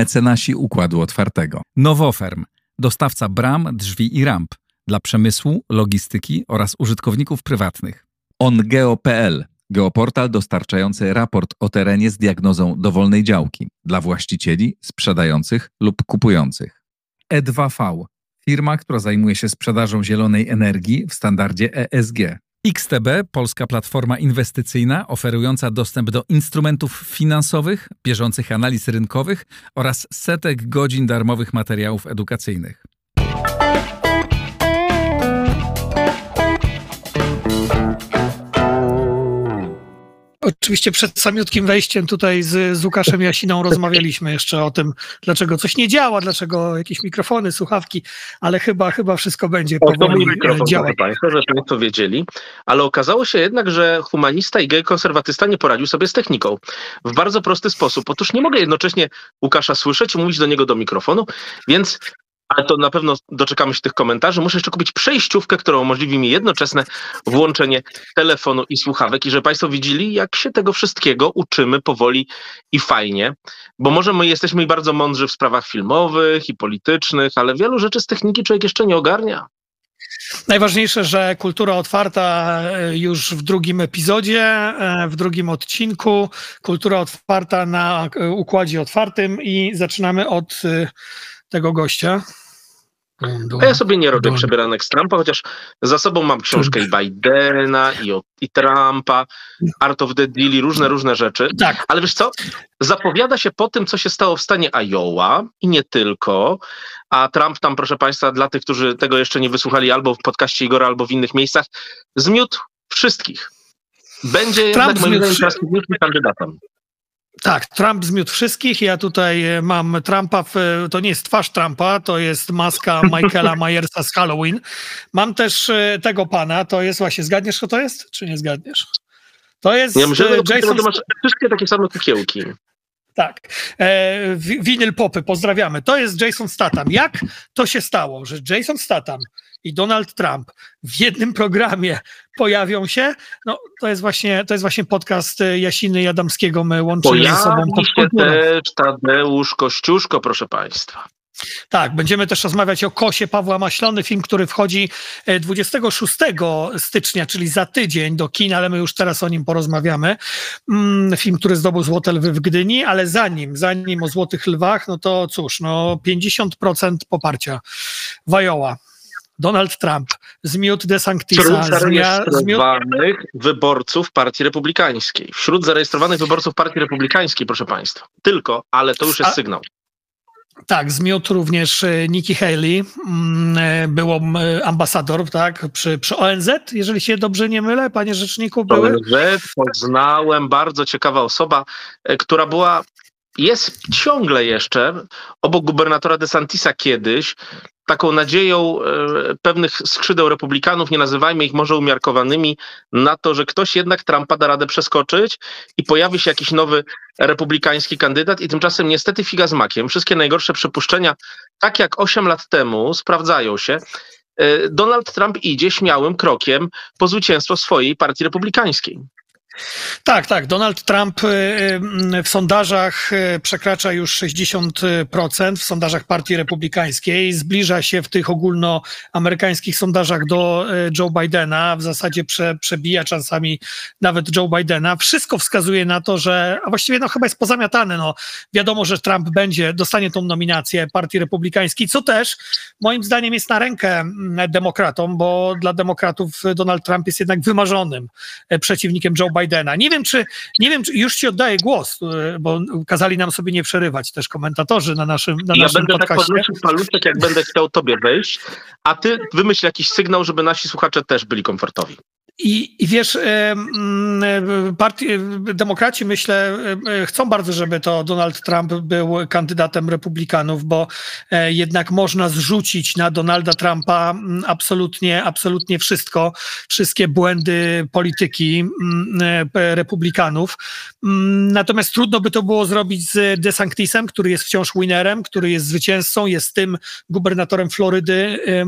mecenasi Układu Otwartego. Nowoferm, dostawca bram, drzwi i ramp dla przemysłu, logistyki oraz użytkowników prywatnych. OnGeo.pl, geoportal dostarczający raport o terenie z diagnozą dowolnej działki dla właścicieli, sprzedających lub kupujących. E2V, firma, która zajmuje się sprzedażą zielonej energii w standardzie ESG. XTB, polska platforma inwestycyjna oferująca dostęp do instrumentów finansowych, bieżących analiz rynkowych oraz setek godzin darmowych materiałów edukacyjnych. Oczywiście przed samiutkim wejściem tutaj z, z Łukaszem Jasiną rozmawialiśmy jeszcze o tym, dlaczego coś nie działa, dlaczego jakieś mikrofony, słuchawki, ale chyba chyba wszystko będzie o, mój e, mikrofon, działać. Państwo, że to wiedzieli, ale okazało się jednak, że humanista i gej konserwatysta nie poradził sobie z techniką w bardzo prosty sposób. Otóż nie mogę jednocześnie Łukasza słyszeć i mówić do niego do mikrofonu, więc ale to na pewno doczekamy się tych komentarzy. Muszę jeszcze kupić przejściówkę, która umożliwi mi jednoczesne włączenie telefonu i słuchawek. I żeby Państwo widzieli, jak się tego wszystkiego uczymy powoli i fajnie. Bo może my jesteśmy i bardzo mądrzy w sprawach filmowych i politycznych, ale wielu rzeczy z techniki człowiek jeszcze nie ogarnia. Najważniejsze, że kultura otwarta e, już w drugim epizodzie, e, w drugim odcinku. Kultura otwarta na e, układzie otwartym i zaczynamy od tego gościa. A ja sobie nie robię przebieranek z Trumpa, chociaż za sobą mam książkę i Bidena, i, o, i Trumpa, Art of the Deal i różne, różne rzeczy. Tak. Ale wiesz co? Zapowiada się po tym, co się stało w stanie Iowa i nie tylko. A Trump tam, proszę Państwa, dla tych, którzy tego jeszcze nie wysłuchali albo w podcaście Igora, albo w innych miejscach, zmiótł wszystkich. Będzie Trump jednak moim zdaniem teraz kandydatem. Tak, Trump zmiótł wszystkich. Ja tutaj e, mam Trumpa, w, to nie jest twarz Trumpa, to jest maska Michaela Myersa z Halloween. Mam też e, tego pana, to jest właśnie, zgadniesz, kto to jest, czy nie zgadniesz? To jest e, że Jason... ty masz wszystkie takie same kukiełki. Tak. E, wi- winyl popy, pozdrawiamy. To jest Jason Statham. Jak to się stało, że Jason Statham i Donald Trump w jednym programie pojawią się? No, to jest właśnie, to jest właśnie podcast e, Jasiny Jadamskiego. My łączymy ze sobą się też Tadeusz Kościuszko, proszę Państwa. Tak, będziemy też rozmawiać o Kosie Pawła Maślony, film, który wchodzi e, 26 stycznia, czyli za tydzień do kin, ale my już teraz o nim porozmawiamy. Mm, Film, który zdobył Złote Lwy w Gdyni, ale zanim, zanim o Złotych Lwach, no to cóż, no 50% poparcia. Wajoła. Donald Trump zmiótł De Sanctisa, Wśród zmia- zmiótł zarejestrowanych wyborców Partii Republikańskiej. Wśród zarejestrowanych wyborców Partii Republikańskiej, proszę Państwa. Tylko, ale to już jest A- sygnał. Tak, zmiótł również e, Nikki Haley, mm, e, było m, e, ambasador tak, przy, przy ONZ, jeżeli się dobrze nie mylę, panie rzeczniku, były. ONZ poznałem, bardzo ciekawa osoba, która była, jest ciągle jeszcze obok gubernatora DeSantisa kiedyś, taką nadzieją e, pewnych skrzydeł republikanów, nie nazywajmy ich może umiarkowanymi, na to, że ktoś jednak Trumpa da radę przeskoczyć i pojawi się jakiś nowy republikański kandydat i tymczasem niestety figa z makiem. Wszystkie najgorsze przypuszczenia, tak jak 8 lat temu, sprawdzają się. E, Donald Trump idzie śmiałym krokiem po zwycięstwo swojej partii republikańskiej. Tak, tak. Donald Trump y, y, w sondażach y, przekracza już 60% w sondażach Partii Republikańskiej. Zbliża się w tych ogólnoamerykańskich sondażach do Joe Bidena. W zasadzie prze, przebija czasami nawet Joe Bidena. Wszystko wskazuje na to, że, a właściwie no chyba jest pozamiatane. No, wiadomo, że Trump będzie, dostanie tą nominację Partii Republikańskiej, co też moim zdaniem jest na rękę mm, demokratom, bo dla demokratów Donald Trump jest jednak wymarzonym e, przeciwnikiem Joe Bidena. Nie wiem, czy, nie wiem, czy już ci oddaję głos, e, bo kazali nam sobie nie przerywać też komentatorzy na naszym, na Ja naszym będę tak podcaście. podnosił paluszek, jak będę chciał tobie wejść, a ty wymyśl jakiś sygnał, żeby nasi słuchacze też byli komfortowi. I, I wiesz, partii, demokraci myślę chcą bardzo, żeby to Donald Trump był kandydatem republikanów, bo e, jednak można zrzucić na Donalda Trumpa mm, absolutnie, absolutnie wszystko, wszystkie błędy polityki mm, e, republikanów. Mm, Natomiast trudno by to było zrobić z DeSantisem, który jest wciąż winnerem, który jest zwycięzcą, jest tym gubernatorem Florydy, e,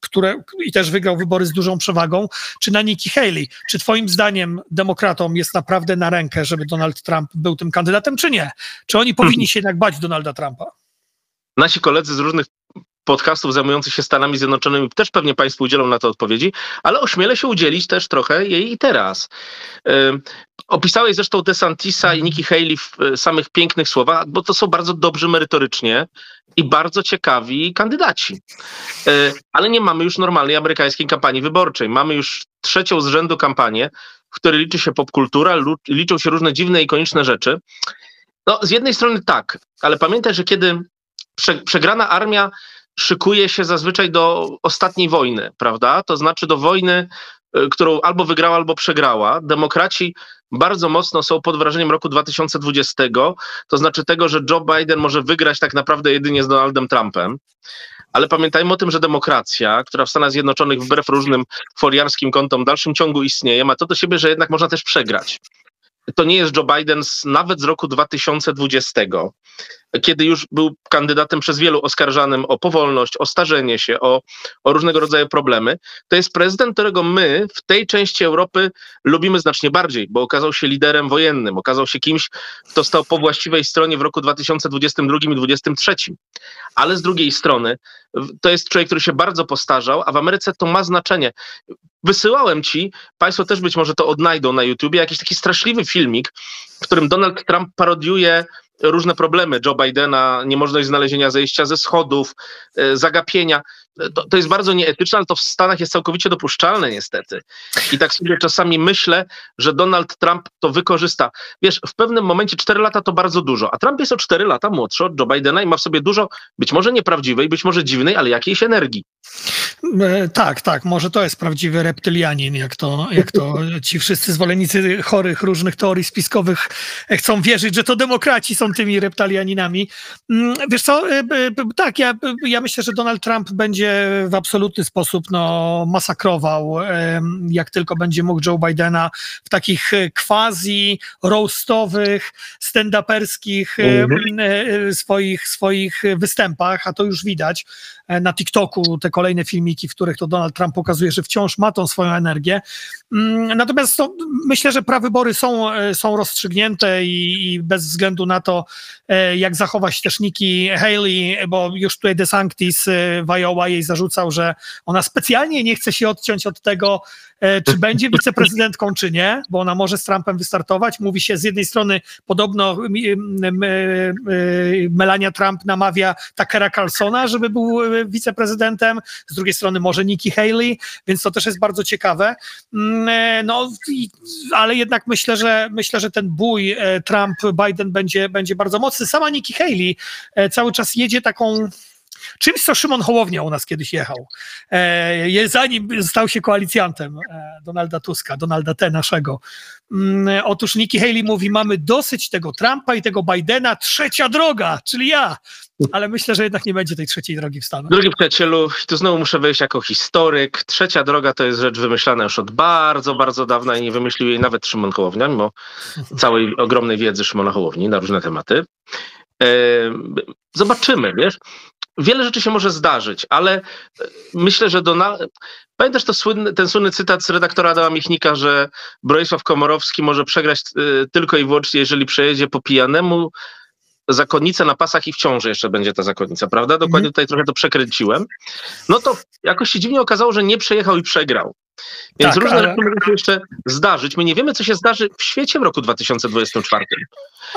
które, i też wygrał wybory z dużą przewagą, czy na Nikki Nikki Haley. Czy twoim zdaniem demokratom jest naprawdę na rękę, żeby Donald Trump był tym kandydatem, czy nie? Czy oni powinni się jednak bać Donalda Trumpa? Nasi koledzy z różnych podcastów zajmujących się Stanami Zjednoczonymi też pewnie Państwu udzielą na to odpowiedzi, ale ośmielę się udzielić też trochę jej i teraz. Opisałeś zresztą DeSantisa i Nikki Haley w e, samych pięknych słowach, bo to są bardzo dobrzy merytorycznie i bardzo ciekawi kandydaci. E, ale nie mamy już normalnej amerykańskiej kampanii wyborczej. Mamy już trzecią z rzędu kampanię, w której liczy się popkultura, liczą się różne dziwne i ikoniczne rzeczy. No, z jednej strony tak, ale pamiętaj, że kiedy przegrana armia szykuje się zazwyczaj do ostatniej wojny, prawda? To znaczy do wojny, y, którą albo wygrała, albo przegrała. Demokraci bardzo mocno są pod wrażeniem roku 2020, to znaczy tego, że Joe Biden może wygrać tak naprawdę jedynie z Donaldem Trumpem. Ale pamiętajmy o tym, że demokracja, która w Stanach Zjednoczonych wbrew różnym foliarskim kątom w dalszym ciągu istnieje, ma to do siebie, że jednak można też przegrać. To nie jest Joe Biden z, nawet z roku 2020 kiedy już był kandydatem przez wielu oskarżanym o powolność, o starzenie się, o, o różnego rodzaju problemy, to jest prezydent, którego my w tej części Europy lubimy znacznie bardziej, bo okazał się liderem wojennym, okazał się kimś, kto stał po właściwej stronie w roku 2022 i 2023. Ale z drugiej strony to jest człowiek, który się bardzo postarzał, a w Ameryce to ma znaczenie. Wysyłałem ci, Państwo też być może to odnajdą na YouTubie, jakiś taki straszliwy filmik, w którym Donald Trump parodiuje różne problemy Joe Bidena, niemożność znalezienia zejścia ze schodów, e, zagapienia. To, to jest bardzo nieetyczne, ale to w Stanach jest całkowicie dopuszczalne niestety. I tak sobie czasami myślę, że Donald Trump to wykorzysta. Wiesz, w pewnym momencie 4 lata to bardzo dużo, a Trump jest o 4 lata młodszy od Joe Bidena i ma w sobie dużo, być może nieprawdziwej, być może dziwnej, ale jakiejś energii. E, tak, tak, może to jest prawdziwy reptylianin, jak to, jak to ci wszyscy zwolennicy chorych różnych teorii spiskowych chcą wierzyć, że to demokraci są tymi reptilianinami. Mm, wiesz co, e, tak, ja, ja myślę, że Donald Trump będzie w absolutny sposób no, masakrował, jak tylko będzie mógł Joe Bidena w takich quasi roastowych, stand-uperskich mhm. E, swoich, swoich występach, a to już widać na TikToku, te kolejne filmiki, w których to Donald Trump pokazuje, że wciąż ma tą swoją energię. Mm, natomiast to, myślę, że prawybory są, e, są rozstrzygnięte i, i, bez względu na to, e, jak zachowa się też Nikki Haley, bo już tutaj DeSantis e, w Iowa jej zarzucał, że ona specjalnie nie chce się odciąć od tego, czy będzie wiceprezydentką, czy nie, bo ona może z Trumpem wystartować. Mówi się z jednej strony, podobno Melania Trump namawia Takera Carlsona, żeby był e, wiceprezydentem, z drugiej strony może Nikki Haley, więc to też jest bardzo ciekawe. Mm, e, no, ale jednak myślę, że myślę, że ten bój Trump-Biden będzie, będzie bardzo mocny. Sama Nikki Haley cały czas jedzie taką Czymś, co Szymon Hołownia u nas kiedyś jechał, e, zanim stał się koalicjantem e, Donalda Tuska, Donalda T. naszego. Mm, otóż Nikki Haley mówi, mamy dosyć tego Trumpa i tego Bidena, trzecia droga, czyli ja. Ale myślę, że jednak nie będzie tej trzeciej drogi w Stanach. Drogi przyjacielu, tu znowu muszę wejść jako historyk. Trzecia droga to jest rzecz wymyślana już od bardzo, bardzo dawna i nie wymyślił jej nawet Szymon Hołownia, mimo całej ogromnej wiedzy Szymona Hołowni na różne tematy. E, zobaczymy, wiesz wiele rzeczy się może zdarzyć, ale e, myślę, że Donald... Pamiętasz to słynny, ten słynny cytat z redaktora Adama Michnika, że Bronisław Komorowski może przegrać y, tylko i wyłącznie, jeżeli przejedzie po pijanemu zakonnicę na pasach i w ciąży jeszcze będzie ta zakonnica, prawda? Dokładnie mm. tutaj trochę to przekręciłem. No to jakoś się dziwnie okazało, że nie przejechał i przegrał. Więc tak, różne ale... rzeczy mogą się jeszcze zdarzyć. My nie wiemy, co się zdarzy w świecie w roku 2024.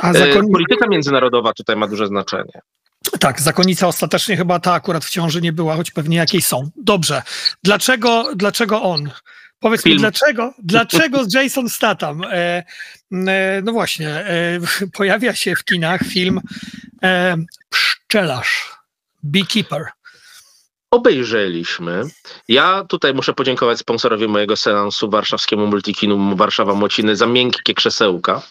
A zakon... Polityka międzynarodowa tutaj ma duże znaczenie. Tak, zakonnica ostatecznie chyba ta akurat w ciąży nie była, choć pewnie jakieś są. Dobrze. Dlaczego, dlaczego on? Powiedz Film. mi, dlaczego, dlaczego Jason Statham? E, e, no właśnie, e, pojawia się w kinach film e, Pszczelarz, Beekeeper obejrzeliśmy. Ja tutaj muszę podziękować sponsorowi mojego seansu warszawskiemu Multikinu Warszawa Mociny za miękkie krzesełka,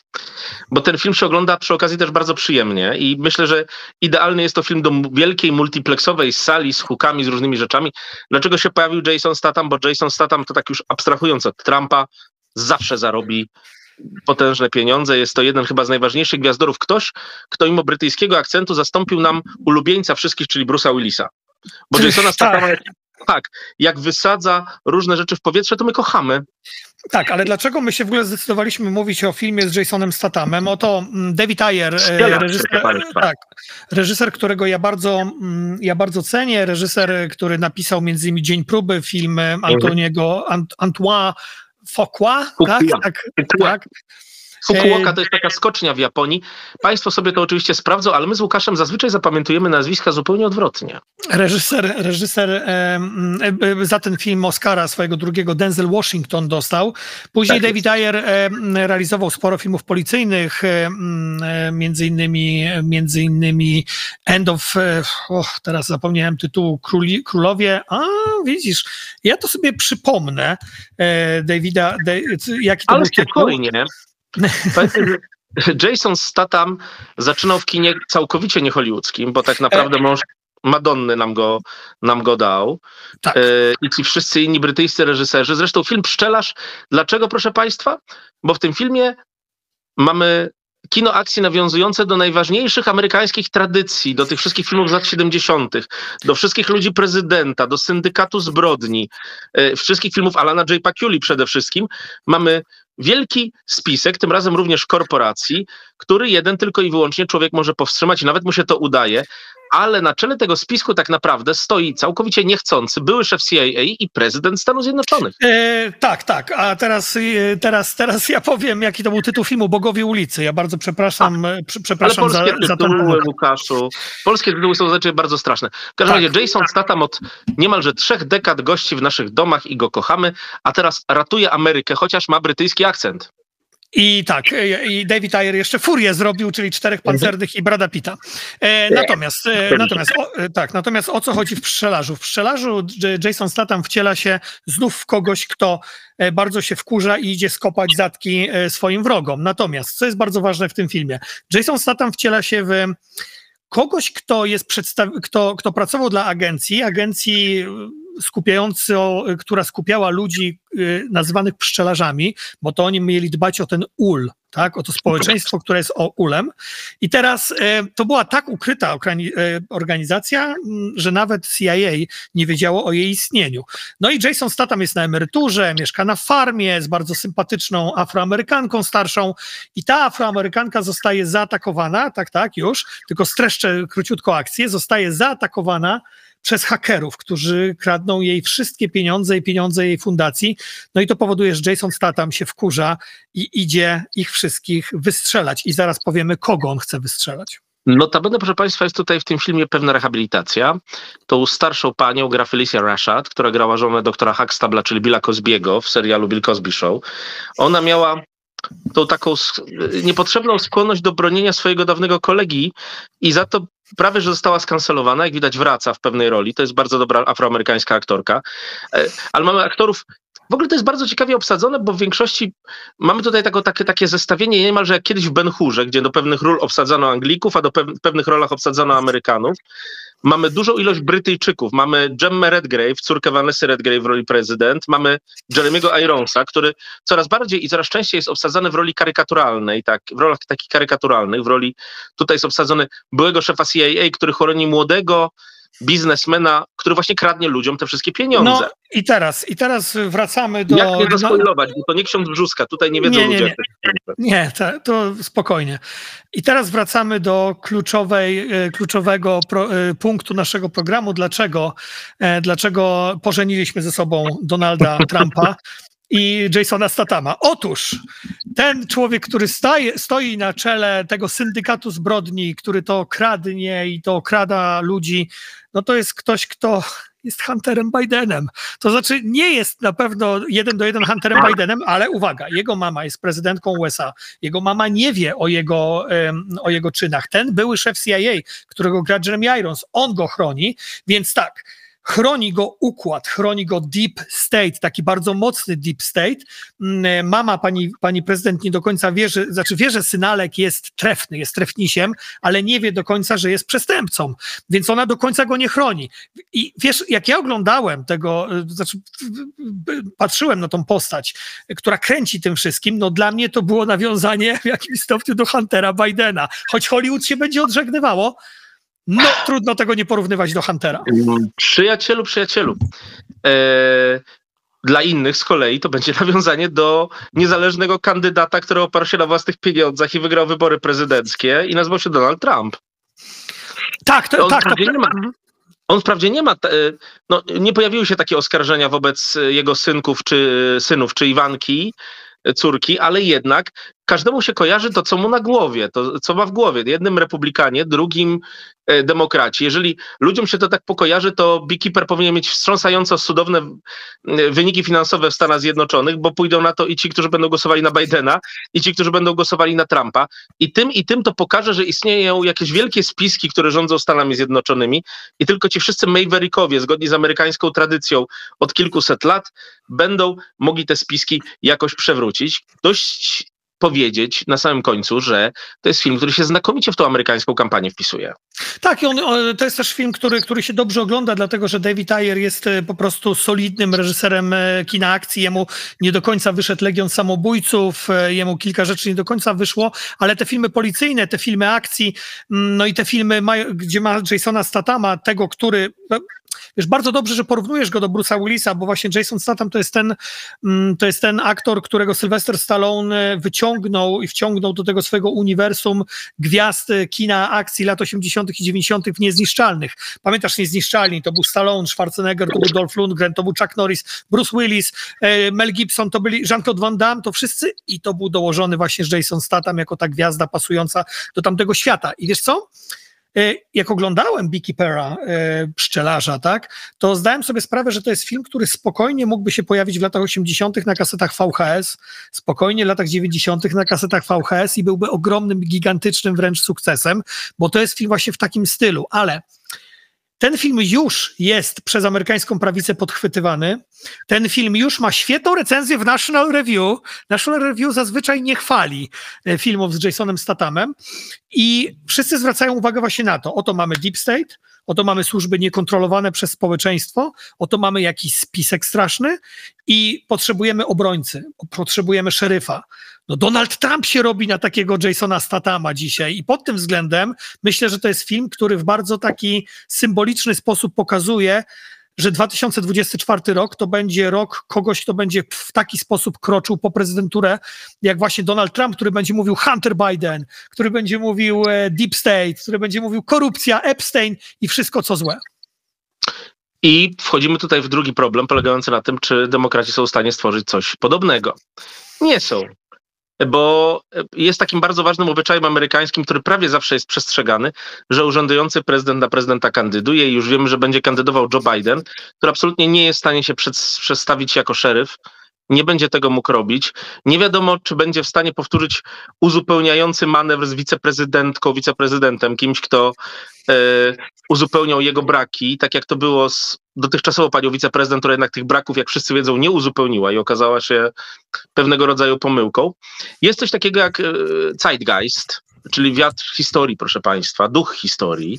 bo ten film się ogląda przy okazji też bardzo przyjemnie i myślę, że idealny jest to film do wielkiej multiplexowej sali z hukami, z różnymi rzeczami. Dlaczego się pojawił Jason Statham? Bo Jason Statham to tak już abstrahując od Trumpa zawsze zarobi potężne pieniądze. Jest to jeden chyba z najważniejszych gwiazdorów. Ktoś, kto mimo brytyjskiego akcentu zastąpił nam ulubieńca wszystkich, czyli Bruce'a Willisa. Bo Jasona Stathama, tak. tak, jak wysadza różne rzeczy w powietrze, to my kochamy. Tak, ale dlaczego my się w ogóle zdecydowaliśmy mówić o filmie z Jasonem Stathamem? Oto mm, David Ayer, e, reżyser, tak, reżyser, którego ja bardzo, mm, ja bardzo cenię, reżyser, który napisał między innymi Dzień Próby, film Antoniego, Ant, Antoine Fuqua, tak, tak, tak, Fukuoka to jest taka skocznia w Japonii. Państwo sobie to oczywiście sprawdzą, ale my z Łukaszem zazwyczaj zapamiętujemy nazwiska zupełnie odwrotnie. Reżyser, reżyser e, e, za ten film Oscara swojego drugiego Denzel Washington dostał. Później tak David Ayer e, realizował sporo filmów policyjnych, e, e, między innymi, między innymi End of, oh, teraz zapomniałem tytułu, Króli, Królowie. A, widzisz, ja to sobie przypomnę Davida, jaki to ale był spokojnie. Jason Statham zaczynał w kinie całkowicie niehollywoodzkim, bo tak naprawdę mąż Madonny nam go, nam go dał. Tak. E, I ci wszyscy inni brytyjscy reżyserzy. Zresztą film Pszczelarz. Dlaczego, proszę Państwa? Bo w tym filmie mamy kino akcji nawiązujące do najważniejszych amerykańskich tradycji, do tych wszystkich filmów z lat 70., do wszystkich ludzi prezydenta, do syndykatu zbrodni, e, wszystkich filmów Alana J. Pakuli przede wszystkim. Mamy wielki spisek, tym razem również korporacji, który jeden tylko i wyłącznie człowiek może powstrzymać nawet mu się to udaje, ale na czele tego spisku tak naprawdę stoi całkowicie niechcący były szef CIA i prezydent Stanów Zjednoczonych. E, tak, tak, a teraz, e, teraz, teraz ja powiem, jaki to był tytuł filmu Bogowie ulicy. Ja bardzo przepraszam, a, e, przepraszam ale polskie za, tytuły, za Łukaszu, polskie tytuły są zazwyczaj bardzo straszne. W każdym tak. razie Jason Statham od niemalże trzech dekad gości w naszych domach i go kochamy, a teraz ratuje Amerykę, chociaż ma brytyjski akcent. I tak, e, i David Ayer jeszcze Furię zrobił, czyli czterech pancernych i Brada Pita. E, natomiast, e, natomiast, o, tak, natomiast o co chodzi w pszczelarzu? W pszczelarzu Jason Statham wciela się znów w kogoś, kto bardzo się wkurza i idzie skopać zatki swoim wrogom. Natomiast, co jest bardzo ważne w tym filmie, Jason Statham wciela się w kogoś, kto jest przedstaw... kto, kto pracował dla agencji, agencji skupiającą, która skupiała ludzi y, nazywanych pszczelarzami, bo to oni mieli dbać o ten ul, tak, o to społeczeństwo, które jest o ulem. I teraz y, to była tak ukryta y, organizacja, że nawet CIA nie wiedziało o jej istnieniu. No i Jason Statham jest na emeryturze, mieszka na farmie, z bardzo sympatyczną afroamerykanką starszą i ta afroamerykanka zostaje zaatakowana, tak, tak, już, tylko streszczę króciutko akcję, zostaje zaatakowana przez hakerów, którzy kradną jej wszystkie pieniądze i pieniądze jej fundacji. No i to powoduje, że Jason Statham się wkurza i idzie ich wszystkich wystrzelać. I zaraz powiemy, kogo on chce wystrzelać. Notabene, proszę Państwa, jest tutaj w tym filmie pewna rehabilitacja. Tą starszą panią gra Felicia Rashad, która grała żonę doktora Huxtabla, czyli Billa Cosbiego w serialu Bill Cosby Show. Ona miała tą taką niepotrzebną skłonność do bronienia swojego dawnego kolegi i za to prawie, że została skancelowana. Jak widać, wraca w pewnej roli. To jest bardzo dobra afroamerykańska aktorka. E, ale mamy aktorów w ogóle to jest bardzo ciekawie obsadzone, bo w większości mamy tutaj takie, takie zestawienie niemalże jak kiedyś w Ben Hurze, gdzie do pewnych ról obsadzano Anglików, a do pewnych rolach obsadzano Amerykanów. Mamy dużą ilość Brytyjczyków. Mamy Gemma Redgrave, córkę Vanessa Redgrave w roli prezydent. Mamy Jeremiego Ironsa, który coraz bardziej i coraz częściej jest obsadzany w roli karykaturalnej, tak, w rolach takich karykaturalnych, w roli, tutaj jest obsadzony byłego szefa CIA, który chroni młodego, biznesmena, który właśnie kradnie ludziom te wszystkie pieniądze. No i teraz, i teraz wracamy do... Jak nie zaspoilować, bo to nie ksiądz Brzuska, tutaj nie wiedzą nie, nie, ludzie. Nie, nie to, to spokojnie. I teraz wracamy do kluczowej, e, kluczowego pro, e, punktu naszego programu. Dlaczego, e, dlaczego pożeniliśmy ze sobą Donalda Trumpa? i Jasona Statama. Otóż ten człowiek, który staje, stoi na czele tego syndykatu zbrodni, który to kradnie i to krada ludzi, no to jest ktoś, kto jest Hunterem Bidenem. To znaczy nie jest na pewno jeden do jeden Hunterem Bidenem, ale uwaga, jego mama jest prezydentką USA. Jego mama nie wie o jego, um, o jego czynach. Ten były szef CIA, którego gra Jeremy Irons, on go chroni, więc tak, chroni go układ, chroni go deep state, taki bardzo mocny deep state. Mm, mama pani, pani prezydent nie do końca wie, że, znaczy wie, że synalek jest trefny, jest trefnisiem, ale nie wie do końca, że jest przestępcą, więc ona do końca go nie chroni. I wiesz, jak ja oglądałem tego, znaczy patrzyłem na tą postać, która kręci tym wszystkim, no dla mnie to było nawiązanie w jakimś stopniu do Huntera Bidena, choć Hollywood się będzie odżegnywało, no, trudno tego nie porównywać do Huntera. Przyjacielu, przyjacielu. E, dla innych z kolei to będzie nawiązanie do niezależnego kandydata, który oparł się na własnych pieniądzach i wygrał wybory prezydenckie i nazywał się Donald Trump. Tak, to, on tak. To, nie ma, on wprawdzie nie ma, no, nie pojawiły się takie oskarżenia wobec jego synków czy synów, czy Iwanki, córki, ale jednak każdemu się kojarzy to, co mu na głowie, to, co ma w głowie. Jednym republikanie, drugim e, demokraci. Jeżeli ludziom się to tak pokojarzy, to Beekeeper powinien mieć wstrząsająco cudowne wyniki finansowe w Stanach Zjednoczonych, bo pójdą na to i ci, którzy będą głosowali na Bidena, i ci, którzy będą głosowali na Trumpa. I tym i tym to pokaże, że istnieją jakieś wielkie spiski, które rządzą Stanami Zjednoczonymi i tylko ci wszyscy Maverickowie, zgodnie z amerykańską tradycją od kilkuset lat, będą mogli te spiski jakoś przewrócić. Dość powiedzieć na samym końcu, że to jest film, który się znakomicie w tą amerykańską kampanię wpisuje. Tak, i on, to jest też film, który, który się dobrze ogląda, dlatego że David Ayer jest e, po prostu solidnym reżyserem e, kina akcji. Jemu nie do końca wyszedł Legion Samobójców, e, jemu kilka rzeczy nie do końca wyszło, ale te filmy policyjne, te filmy akcji, mm, no i te filmy, gdzie ma Jasona Statama, tego, który no, Wiesz, bardzo dobrze, że porównujesz go do Bruce'a Willisa, bo właśnie Jason Statham to jest ten, mm, to jest ten aktor, którego Sylvester Stallone wyciągnął i wciągnął do tego swojego uniwersum gwiazd kina akcji lat 80. i 90. w Niezniszczalnych. Pamiętasz Niezniszczalni? To był Stallone, Schwarzenegger, to był Dolph Lundgren, to był Chuck Norris, Bruce Willis, e, Mel Gibson, to byli Jean-Claude Van Damme, to wszyscy i to był dołożony właśnie Jason Statham jako ta gwiazda pasująca do tamtego świata. I wiesz co? E, jak oglądałem Beekeepera, e, pszczelarza, tak, to zdałem sobie sprawę, że to jest film, który spokojnie mógłby się pojawić w latach 80. na kasetach VHS, spokojnie w latach 90. na kasetach VHS i byłby ogromnym, gigantycznym wręcz sukcesem, bo to jest film właśnie w takim stylu, ale ten film już jest przez amerykańską prawicę podchwytywany. Ten film już ma świetną recenzję w National Review. National Review zazwyczaj nie chwali e, filmów z Jasonem Stathamem i wszyscy zwracają uwagę właśnie na to. Oto mamy Deep State, oto mamy służby niekontrolowane przez społeczeństwo, oto mamy jakiś spisek straszny i potrzebujemy obrońcy, potrzebujemy szeryfa. No Donald Trump się robi na takiego Jasona Statama dzisiaj i pod tym względem myślę, że to jest film, który w bardzo taki symboliczny sposób pokazuje, że 2024 rok to będzie rok kogoś, kto będzie w taki sposób kroczył po prezydenturę, jak właśnie Donald Trump, który będzie mówił Hunter Biden, który będzie mówił e, Deep State, który będzie mówił korupcja, Epstein i wszystko co złe. I wchodzimy tutaj w drugi problem, polegający na tym, czy demokraci są w stanie stworzyć coś podobnego. Nie są bo jest takim bardzo ważnym obyczajem amerykańskim, który prawie zawsze jest przestrzegany, że urzędujący prezydent na prezydenta kandyduje i już wiemy, że będzie kandydował Joe Biden, który absolutnie nie jest w stanie się przedstawić jako szeryf, nie będzie tego mógł robić. Nie wiadomo, czy będzie w stanie powtórzyć uzupełniający manewr z wiceprezydentką, wiceprezydentem, kimś, kto e, uzupełniał jego braki, tak jak to było z dotychczasowo panią wiceprezydent, która jednak tych braków, jak wszyscy wiedzą, nie uzupełniła i okazała się pewnego rodzaju pomyłką. Jest coś takiego jak e, Zeitgeist, czyli wiatr historii, proszę Państwa, duch historii.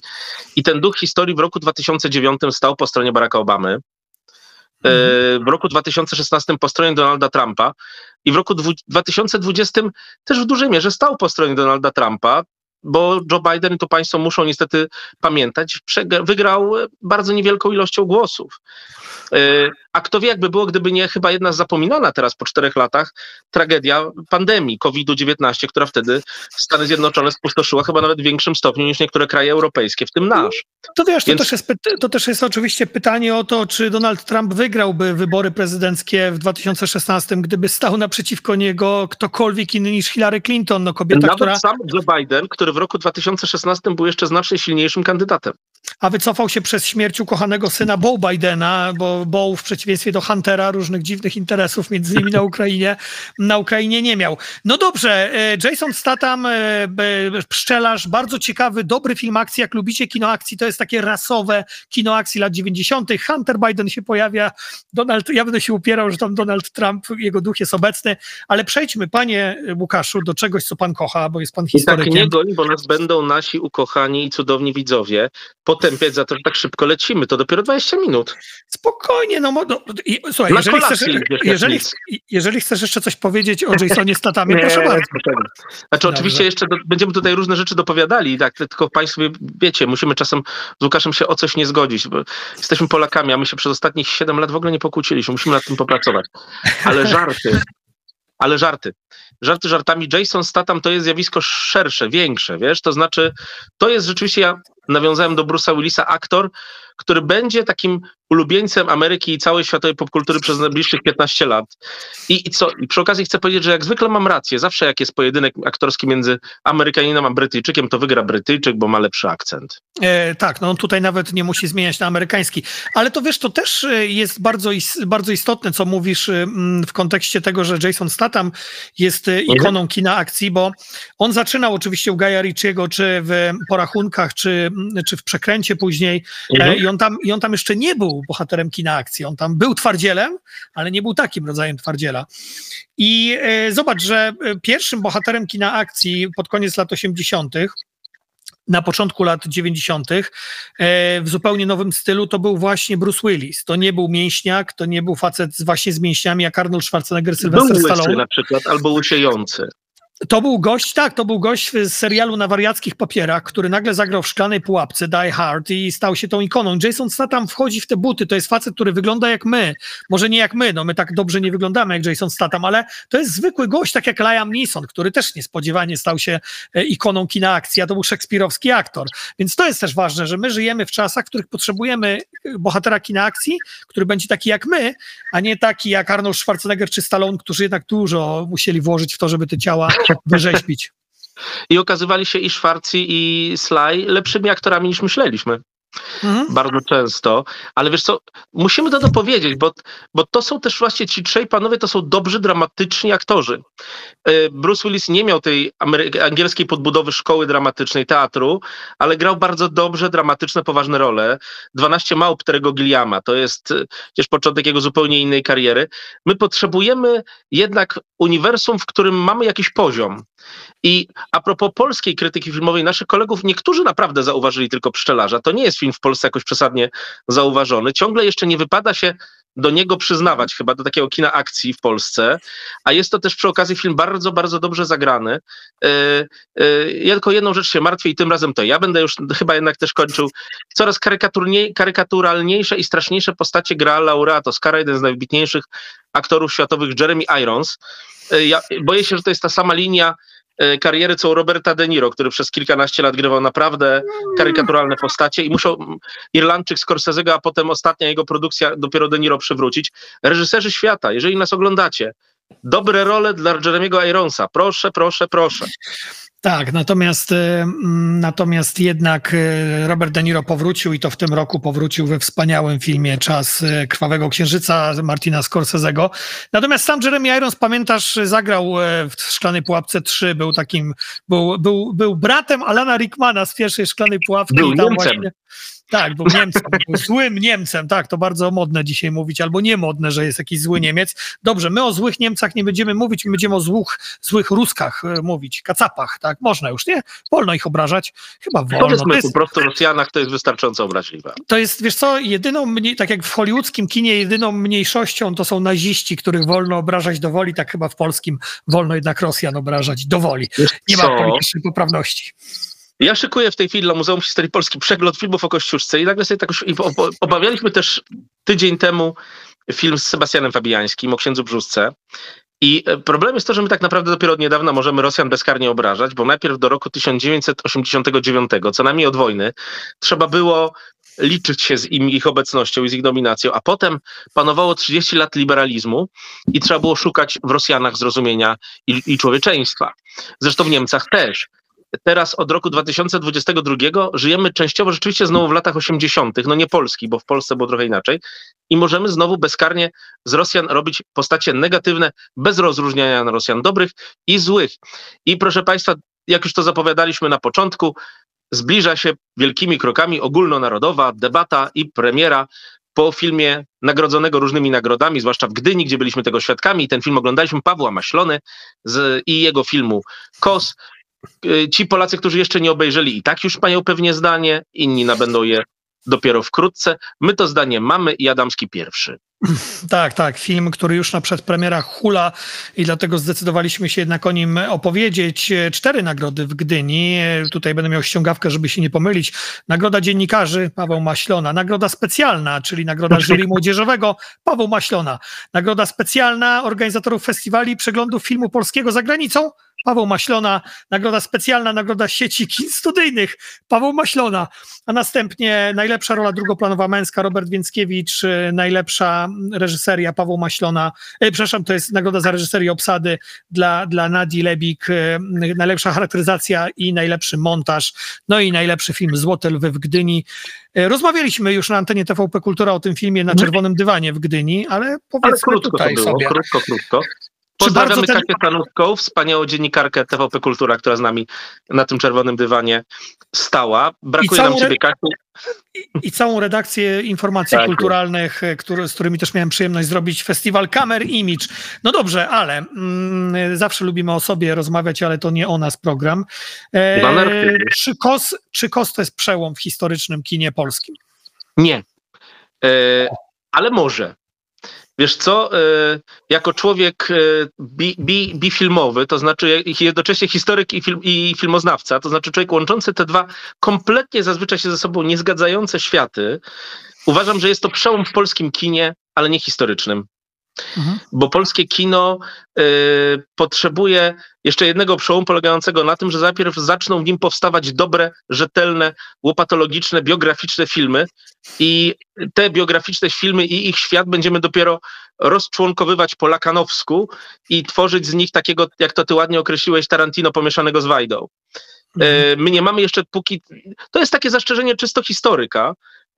I ten duch historii w roku 2009 stał po stronie Baracka Obamy. E, mhm. w roku 2016 po stronie Donalda Trumpa i w roku 2020 też w dużej mierze stał po stronie Donalda Trumpa, bo Joe Biden, to Państwo muszą niestety pamiętać, wygrał bardzo niewielką ilością głosów. E, a kto wie, jakby było, gdyby nie chyba jedna zapominana teraz po czterech latach tragedia pandemii COVID-19, która wtedy Stany Zjednoczone spustoszyła chyba nawet w większym stopniu niż niektóre kraje europejskie, w tym nasz. To wiesz, Więc... to, też jest, to też jest oczywiście pytanie o to, czy Donald Trump wygrałby wybory prezydenckie w 2016, gdyby stał naprzeciwko niego ktokolwiek inny niż Hillary Clinton, no kobieta, Nawet która... sam Joe Biden, który w roku 2016 był jeszcze znacznie silniejszym kandydatem a wycofał się przez śmierć ukochanego syna Bo Bidena, bo Bo w przeciwieństwie do Huntera różnych dziwnych interesów między innymi na Ukrainie, na Ukrainie nie miał. No dobrze, e, Jason Statham, e, pszczelarz, bardzo ciekawy, dobry film akcji, jak lubicie kino akcji, to jest takie rasowe kino akcji lat 90. Hunter Biden się pojawia, Donald, ja będę się upierał, że tam Donald Trump, jego duch jest obecny, ale przejdźmy, panie Łukaszu, do czegoś, co pan kocha, bo jest pan historykiem. I tak nie goń, bo nas będą nasi ukochani i cudowni widzowie. Potem potępiać za to, że tak szybko lecimy. To dopiero 20 minut. Spokojnie, no, no i, słuchaj, jeżeli chcesz, jeżeli, jeżeli chcesz jeszcze coś powiedzieć o Jasonie Statamie, proszę bardzo. Znaczy Dobrze. oczywiście jeszcze do, będziemy tutaj różne rzeczy dopowiadali, tak, tylko Państwo wiecie, musimy czasem z Łukaszem się o coś nie zgodzić, bo jesteśmy Polakami, a my się przez ostatnich 7 lat w ogóle nie pokłóciliśmy, musimy nad tym popracować. Ale żarty, ale żarty. Żarty żartami. Jason Statham to jest zjawisko szersze, większe, wiesz? To znaczy, to jest rzeczywiście, ja nawiązałem do Bruce'a Willisa, aktor, który będzie takim ulubieńcem Ameryki i całej światowej popkultury przez najbliższych 15 lat. I, I, co? I przy okazji chcę powiedzieć, że jak zwykle mam rację. Zawsze jak jest pojedynek aktorski między Amerykaninem a Brytyjczykiem, to wygra Brytyjczyk, bo ma lepszy akcent. E, tak, no on tutaj nawet nie musi zmieniać na amerykański. Ale to wiesz, to też e, jest bardzo, bardzo istotne, co mówisz e, w kontekście tego, że Jason Statham jest e, mhm. ikoną kina akcji, bo on zaczynał oczywiście u Gaja Ritchiego, czy w Porachunkach, czy, czy w Przekręcie później. Mhm. I, on tam, I on tam jeszcze nie był bohaterem kina akcji. On tam był twardzielem, ale nie był takim rodzajem twardziela. I e, zobacz, że e, pierwszym bohaterem kina akcji pod koniec lat 80., na początku lat 90. E, w zupełnie nowym stylu to był właśnie Bruce Willis. To nie był mięśniak, to nie był facet z, właśnie z mięśniami jak Arnold Schwarzenegger, Sylvester Stallone. na przykład, albo łysiejący. To był gość, tak, to był gość z serialu na wariackich papierach, który nagle zagrał w szklanej pułapce Die Hard i stał się tą ikoną. Jason Statham wchodzi w te buty, to jest facet, który wygląda jak my. Może nie jak my, no my tak dobrze nie wyglądamy jak Jason Statham, ale to jest zwykły gość, tak jak Liam Neeson, który też niespodziewanie stał się e, ikoną kina akcji, a to był szekspirowski aktor. Więc to jest też ważne, że my żyjemy w czasach, w których potrzebujemy e, bohatera kina akcji, który będzie taki jak my, a nie taki jak Arnold Schwarzenegger czy Stallone, którzy jednak dużo musieli włożyć w to, żeby te ciała wyrzeźbić. I okazywali się i Schwarzi, i Sly lepszymi aktorami niż myśleliśmy. Mhm. Bardzo często, ale wiesz co, musimy to dopowiedzieć, bo, bo to są też właśnie ci trzej panowie, to są dobrzy, dramatyczni aktorzy. E, Bruce Willis nie miał tej angielskiej podbudowy szkoły dramatycznej, teatru, ale grał bardzo dobrze, dramatyczne, poważne role. 12 małp Terego Gilliama, to jest przecież początek jego zupełnie innej kariery. My potrzebujemy jednak uniwersum, w którym mamy jakiś poziom. I a propos polskiej krytyki filmowej, naszych kolegów, niektórzy naprawdę zauważyli tylko Pszczelarza. To nie jest film w Polsce jakoś przesadnie zauważony. Ciągle jeszcze nie wypada się do niego przyznawać, chyba do takiego kina akcji w Polsce, a jest to też przy okazji film bardzo, bardzo dobrze zagrany. Yy, yy, ja tylko jedną rzecz się martwię i tym razem to ja będę już chyba jednak też kończył. Coraz karykaturalniejsze i straszniejsze postacie gra laureat Oscara, jeden z najwybitniejszych aktorów światowych, Jeremy Irons. Yy, ja boję się, że to jest ta sama linia E, kariery co u Roberta De Niro, który przez kilkanaście lat grywał naprawdę karykaturalne postacie i musiał Irlandczyk Scorsese'ego, a potem ostatnia jego produkcja dopiero De Niro przywrócić. Reżyserzy świata, jeżeli nas oglądacie, dobre role dla Jeremiego Ironsa. Proszę, proszę, proszę. Tak, natomiast, e, natomiast jednak e, Robert De Niro powrócił i to w tym roku powrócił we wspaniałym filmie Czas e, Krwawego Księżyca Martina Scorsese'ego. Natomiast sam Jeremy Irons, pamiętasz, zagrał w Szklanej Pułapce 3, był takim, był, był, był bratem Alana Rickmana z pierwszej Szklanej Pułapki. Był Niemcem. Właśnie, tak, był Niemcem, był złym Niemcem, tak, to bardzo modne dzisiaj mówić, albo niemodne, że jest jakiś zły Niemiec. Dobrze, my o złych Niemcach nie będziemy mówić, my będziemy o złych, złych Ruskach e, mówić, kacapach, tak, można już, nie? Wolno ich obrażać, chyba wolno. Powiedzmy jest, po prostu Rosjanach to jest wystarczająco obraźliwe. To jest, wiesz co, jedyną, tak jak w hollywoodzkim kinie, jedyną mniejszością to są naziści, których wolno obrażać do woli, tak chyba w polskim wolno jednak Rosjan obrażać do woli. Nie ma politycznej poprawności. Ja szykuję w tej chwili dla Muzeum Historii Polski przegląd filmów o Kościuszce i nagle sobie tak obawialiśmy też tydzień temu film z Sebastianem Fabiańskim o księdzu Brzuszce. I e, problem jest to, że my tak naprawdę dopiero od niedawna możemy Rosjan bezkarnie obrażać, bo najpierw do roku 1989, co najmniej od wojny, trzeba było liczyć się z im, ich obecnością i z ich dominacją, a potem panowało 30 lat liberalizmu i trzeba było szukać w Rosjanach zrozumienia i, i człowieczeństwa. Zresztą w Niemcach też teraz od roku 2022 żyjemy częściowo rzeczywiście znowu w latach 80., no nie Polski, bo w Polsce było trochę inaczej, i możemy znowu bezkarnie z Rosjan robić postacie negatywne, bez rozróżniania na Rosjan dobrych i złych. I proszę Państwa, jak już to zapowiadaliśmy na początku, zbliża się wielkimi krokami ogólnonarodowa debata i premiera po filmie nagrodzonego różnymi nagrodami, zwłaszcza w Gdyni, gdzie byliśmy tego świadkami. Ten film oglądaliśmy Pawła Maślony z, i jego filmu KOS. Y, ci Polacy, którzy jeszcze nie obejrzeli i tak już mają pewnie zdanie, inni nabędą je dopiero wkrótce. My to zdanie mamy i Adamski pierwszy. Tak, tak. Film, który już na przedpremierach hula i dlatego zdecydowaliśmy się jednak o nim opowiedzieć. Cztery nagrody w Gdyni. Tutaj będę miał ściągawkę, żeby się nie pomylić. Nagroda dziennikarzy Paweł Maślona. Nagroda specjalna, czyli nagroda jury młodzieżowego Paweł Maślona. Nagroda specjalna organizatorów festiwali i przeglądów filmu polskiego za granicą Paweł Maślona, nagroda specjalna, nagroda sieci kin studyjnych, Paweł Maślona, a następnie najlepsza rola drugoplanowa męska, Robert Więckiewicz, najlepsza reżyseria, Paweł Maślona, e, przepraszam, to jest nagroda za reżyserię obsady dla, dla Nadii Lebik, e, najlepsza charakteryzacja i najlepszy montaż, no i najlepszy film Złote Lwy w Gdyni. E, rozmawialiśmy już na antenie TVP Kultura o tym filmie na czerwonym dywanie w Gdyni, ale powiedzmy ale krótko tutaj to było, sobie. Krótko, krótko. Pozdrawiamy ten... Kasię Stanówką, wspaniałą dziennikarkę TVP Kultura, która z nami na tym czerwonym dywanie stała. Brakuje nam ciebie, Kasiu. I, I, całą redakcję informacji tak. kulturalnych, który, z którymi też miałem przyjemność zrobić festiwal Kamer Image. No dobrze, ale mm, zawsze lubimy o sobie rozmawiać, ale to nie o nas program. E, czy, KOS, czy KOS to jest przełom w historycznym kinie polskim? Nie. E, ale może. Wiesz co, e, jako człowiek e, bi, bi, bifilmowy, to znaczy jednocześnie historyk i, film, i filmoznawca, to znaczy człowiek łączący te dwa kompletnie zazwyczaj się ze sobą niezgadzające światy, uważam, że jest to przełom w polskim kinie, ale nie historycznym. Mhm. Bo polskie kino y, potrzebuje jeszcze jednego przełomu polegającego na tym, że najpierw zaczną w nim powstawać dobre, rzetelne, łopatologiczne, biograficzne filmy i te biograficzne filmy i ich świat będziemy dopiero rozczłonkowywać po lakanowsku i tworzyć z nich takiego, jak to ty ładnie określiłeś, Tarantino pomieszanego z Wajdą. Mhm. My nie mamy jeszcze póki. To jest takie zastrzeżenie czysto historyka,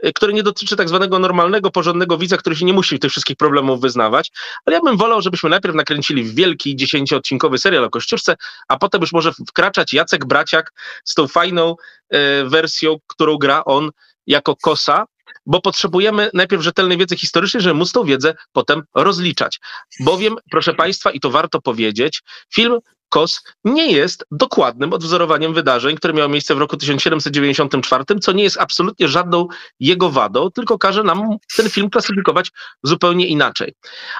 Y, który nie dotyczy tak zwanego normalnego, porządnego widza, który się nie musi tych wszystkich problemów wyznawać, ale ja bym wolał, żebyśmy najpierw nakręcili wielki, dziesięcioodcinkowy serial o Kościuszce, a potem już może wkraczać Jacek Braciak z tą fajną y, wersją, którą gra on jako kosa, bo potrzebujemy najpierw rzetelnej wiedzy historycznej, żeby móc tą wiedzę potem rozliczać. Bowiem, proszę Państwa, i to warto powiedzieć, film KOS nie jest dokładnym odwzorowaniem wydarzeń, które miały miejsce w roku 1794, co nie jest absolutnie żadną jego wadą, tylko każe nam ten film klasyfikować zupełnie inaczej.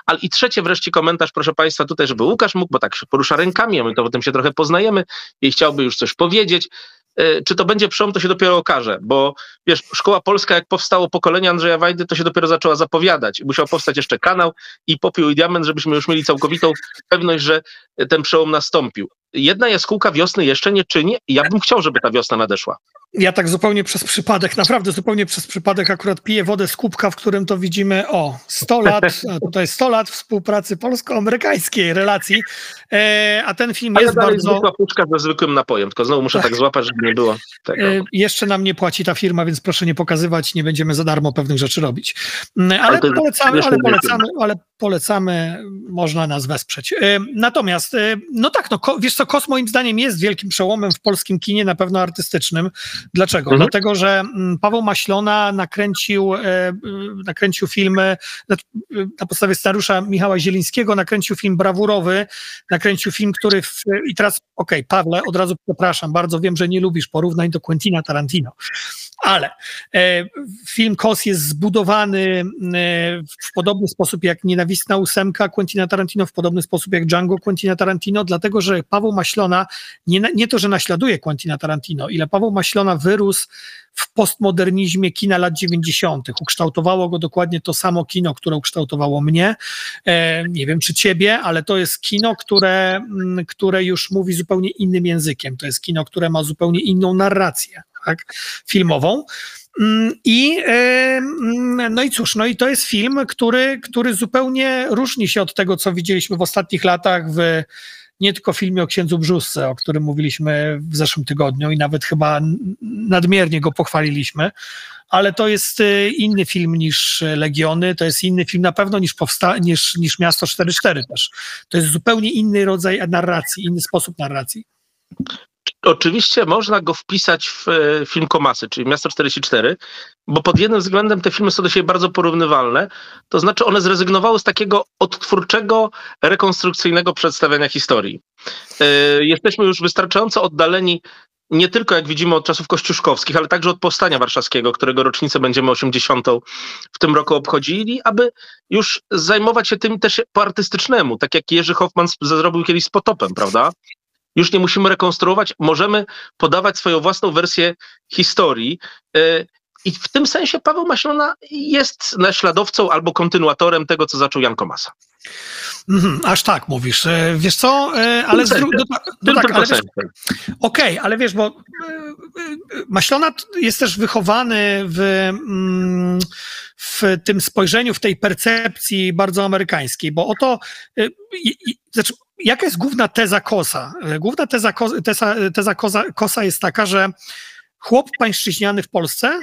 Ale i trzecie wreszcie komentarz, proszę Państwa, tutaj, żeby Łukasz mógł, bo tak się porusza rękami, a my to potem się trochę poznajemy i chciałby już coś powiedzieć. E, czy to będzie przełom, to się dopiero okaże, bo wiesz, Szkoła Polska, jak powstało pokolenie Andrzeja Wajdy, to się dopiero zaczęła zapowiadać. Musiał powstać jeszcze kanał i popiół i diament, żebyśmy już mieli całkowitą pewność, że ten przełom nastąpił. Jedna jaskółka wiosny jeszcze nie czyni i ja bym chciał, żeby ta wiosna nadeszła. Ja tak zupełnie przez przypadek, naprawdę zupełnie przez przypadek akurat piję wodę z kubka, w którym to widzimy, o, 100 lat, tutaj 100 lat współpracy polsko-amerykańskiej relacji, e, a ten film Ale jest bardzo... zwykła puszka ze zwykłym napojem, tylko znowu muszę tak, tak złapać, żeby nie było tego. E, jeszcze nam nie płaci ta firma, więc proszę nie pokazywać, nie będziemy za darmo pewnych rzeczy robić. Mm, ale, ale polecamy, ale polecamy, ale polecamy, można nas wesprzeć. E, natomiast, e, no tak, no wiesz co, Kos moim zdaniem jest wielkim przełomem w polskim kinie, na pewno artystycznym, Dlaczego? Mhm. Dlatego, że mm, Paweł Maślona nakręcił, e, nakręcił filmy znaczy, na podstawie scenariusza Michała Zielińskiego, nakręcił film brawurowy, nakręcił film, który w, i teraz, okej, okay, Pawle, od razu przepraszam, bardzo wiem, że nie lubisz porównań do Quentina Tarantino, ale e, film Kos jest zbudowany e, w podobny sposób jak Nienawistna ósemka Quentina Tarantino, w podobny sposób jak Django Quentina Tarantino, dlatego, że Paweł Maślona, nie, nie to, że naśladuje Quentina Tarantino, ile Paweł Maślona wyrósł w postmodernizmie kina lat 90. Ukształtowało go dokładnie to samo kino, które ukształtowało mnie. E, nie wiem, czy ciebie, ale to jest kino, które, mm, które już mówi zupełnie innym językiem. To jest kino, które ma zupełnie inną narrację tak, filmową. Mm, I mm, no i cóż, no i to jest film, który, który zupełnie różni się od tego, co widzieliśmy w ostatnich latach w nie tylko filmie o księdzu Brzusce, o którym mówiliśmy w zeszłym tygodniu i nawet chyba nadmiernie go pochwaliliśmy, ale to jest y, inny film niż Legiony, to jest inny film na pewno niż, powsta- niż, niż Miasto 44 też. To jest zupełnie inny rodzaj narracji, inny sposób narracji. Oczywiście można go wpisać w e, film Komasy, czyli Miasto 44, bo pod jednym względem te filmy są do siebie bardzo porównywalne. To znaczy one zrezygnowały z takiego odtwórczego, rekonstrukcyjnego przedstawiania historii. E, jesteśmy już wystarczająco oddaleni nie tylko jak widzimy od czasów kościuszkowskich, ale także od Powstania Warszawskiego, którego rocznicę będziemy 80. w tym roku obchodzili, aby już zajmować się tym też po artystycznemu, tak jak Jerzy Hoffman zrobił kiedyś z Potopem, prawda? Już nie musimy rekonstruować, możemy podawać swoją własną wersję historii. E, I w tym sensie Paweł Maślona jest naśladowcą albo kontynuatorem tego, co zaczął Jan Komasa. Mm, aż tak mówisz. E, wiesz co, e, ale z drugiej no, no tak, ale wiesz, Okej, okay, ale wiesz, bo Maślona jest też wychowany w, mm, w tym spojrzeniu, w tej percepcji bardzo amerykańskiej, bo oto, znaczy, jaka jest główna teza Kosa? E, główna teza, teza, teza Kosa, jest taka, że chłop pańszczyźniany w Polsce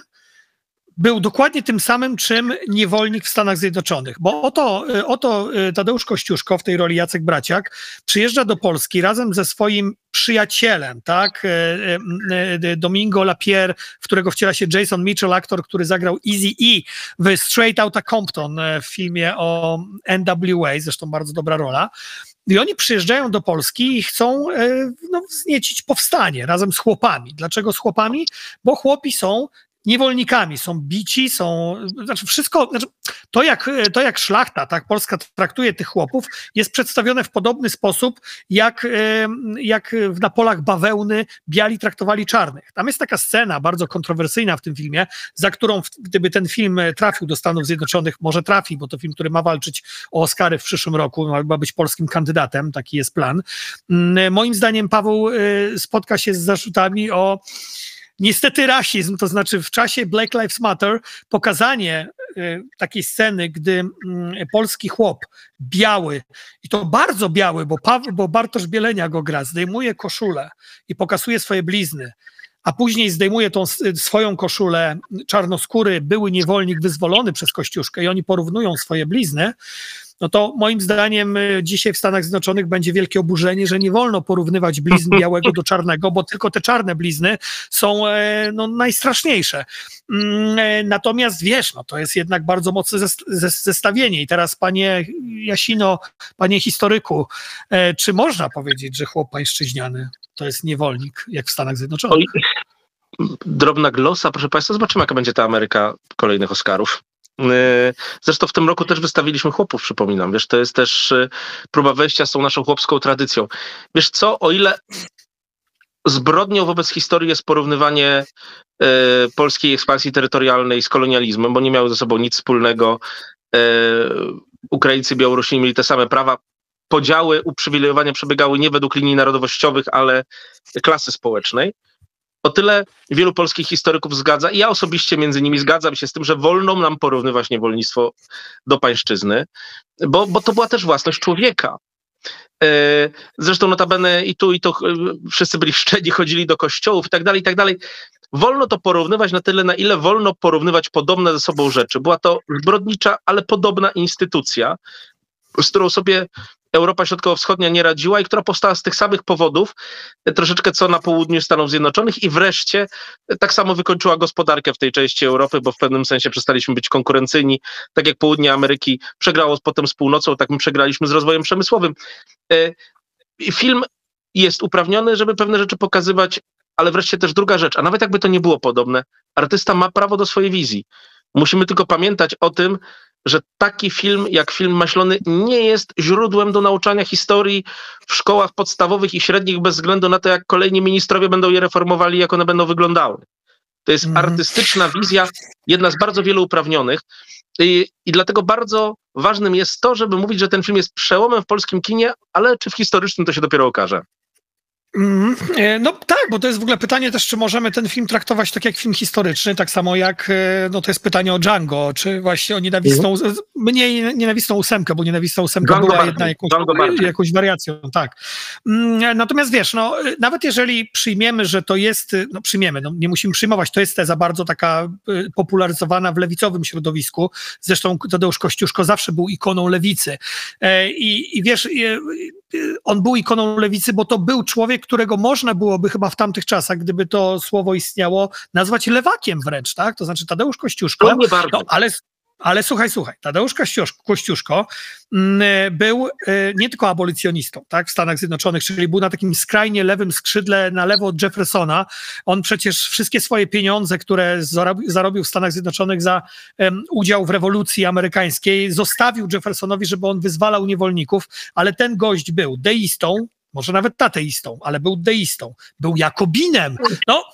był dokładnie tym samym, czym niewolnik w Stanach Zjednoczonych. Bo oto, e, oto e, Tadeusz Kościuszko w tej roli Jacek Braciak przyjeżdża do Polski razem ze swoim przyjacielem, tak? Domingo Lapierre, w którego wciela się Jason Mitchell, aktor, który zagrał Easy E w Straight Outta Compton w filmie o NWA, zresztą bardzo dobra rola. I oni przyjeżdżają do Polski i chcą e, no, wzniecić powstanie razem z chłopami. Dlaczego z chłopami? Bo chłopi są niewolnikami, są bici, są, znaczy wszystko, znaczy to, jak, to jak szlachta, tak, Polska traktuje tych chłopów, jest przedstawione w podobny sposób, jak, jak na polach bawełny biali traktowali czarnych. Tam jest taka scena bardzo kontrowersyjna w tym filmie, za którą gdyby ten film trafił do Stanów Zjednoczonych, może trafi, bo to film, który ma walczyć o Oscary w przyszłym roku, ma być polskim kandydatem, taki jest plan. Mm, moim zdaniem Paweł y, spotka się z zarzutami o Niestety rasizm, to znaczy w czasie Black Lives Matter pokazanie y, takiej sceny, gdy mm, polski chłop, biały, i to bardzo biały, bo, Paweł, bo Bartosz Bielenia go gra, zdejmuje koszulę i pokazuje swoje blizny, a później zdejmuje tą swoją koszulę czarnoskóry, były niewolnik wyzwolony przez Kościuszkę i oni porównują swoje blizny, no to moim zdaniem y, dzisiaj w Stanach Zjednoczonych będzie wielkie oburzenie, że nie wolno porównywać blizn białego do czarnego, bo tylko te czarne blizny są e, no, najstraszniejsze. Mm, e, natomiast wiesz, no to jest jednak bardzo mocne zestawienie. I teraz, panie Jasino, panie historyku, e, czy można powiedzieć, że chłop pańszczyźniany to jest niewolnik, jak w Stanach Zjednoczonych? Drobna glosa, proszę Państwa, zobaczymy, jaka będzie ta Ameryka kolejnych Oscarów. E, zresztą w tym roku też wystawiliśmy chłopów, przypominam. Wiesz, to jest też e, próba wejścia z tą naszą chłopską tradycją. Wiesz co, o ile zbrodnią wobec historii jest porównywanie e, polskiej ekspansji terytorialnej z kolonializmem, bo nie miały ze sobą nic wspólnego. Ukraińcy, Białorusini mieli te same prawa. Podziały, uprzywilejowania przebiegały nie według linii narodowościowych, ale klasy społecznej o tyle wielu polskich historyków zgadza, i ja osobiście między nimi zgadzam się z tym, że wolno nam porównywać niewolnictwo do pańszczyzny, bo, bo to była też własność człowieka. E, zresztą notabene i tu, i to e, wszyscy byli szczeni, chodzili do kościołów i tak dalej, i tak dalej. Wolno to porównywać na tyle, na ile wolno porównywać podobne ze sobą rzeczy. Była to zbrodnicza, ale podobna instytucja, z którą sobie Europa Środkowo-Wschodnia nie radziła i która powstała z tych samych powodów, e, troszeczkę co na południu Stanów Zjednoczonych i wreszcie e, tak samo wykończyła gospodarkę w tej części Europy, bo w pewnym sensie przestaliśmy być konkurencyjni. Tak jak południe Ameryki przegrało potem z północą, tak my przegraliśmy z rozwojem przemysłowym. E, film jest uprawniony, żeby pewne rzeczy pokazywać, ale wreszcie też druga rzecz, a nawet jakby to nie było podobne, artysta ma prawo do swojej wizji. Musimy tylko pamiętać o tym, że taki film jak film Maślony nie jest źródłem do nauczania historii w szkołach podstawowych i średnich bez względu na to, jak kolejni ministrowie będą je reformowali, jak one będą wyglądały. To jest mm. artystyczna wizja, jedna z bardzo wielu uprawnionych. I, I dlatego bardzo ważnym jest to, żeby mówić, że ten film jest przełomem w polskim kinie, ale czy w historycznym to się dopiero okaże. Mm, e, no tak, bo to jest w ogóle pytanie też, czy możemy ten film traktować tak jak film historyczny, tak samo jak, e, no to jest pytanie o Django, czy właśnie o nienawistną, mm. mniej nienawistną ósemkę, bo nienawistną ósemka Django była jedna jakąś, jakąś wariacją, tak. Mm, natomiast wiesz, no nawet jeżeli przyjmiemy, że to jest, no przyjmiemy, no nie musimy przyjmować, to jest teza bardzo taka e, popularyzowana w lewicowym środowisku, zresztą Tadeusz Kościuszko zawsze był ikoną lewicy i, i wiesz, on był ikoną lewicy, bo to był człowiek, którego można byłoby chyba w tamtych czasach, gdyby to słowo istniało, nazwać lewakiem wręcz, tak? To znaczy Tadeusz Kościuszko. No, nie bardzo. No, ale ale słuchaj, słuchaj, Tadeusz Kościuszko mm, był e, nie tylko abolicjonistą tak, w Stanach Zjednoczonych, czyli był na takim skrajnie lewym skrzydle, na lewo od Jeffersona. On przecież wszystkie swoje pieniądze, które zarobił w Stanach Zjednoczonych za udział w rewolucji amerykańskiej, zostawił Jeffersonowi, żeby on wyzwalał niewolników, ale ten gość był deistą, może nawet tateistą, ale był deistą, był jakobinem. No,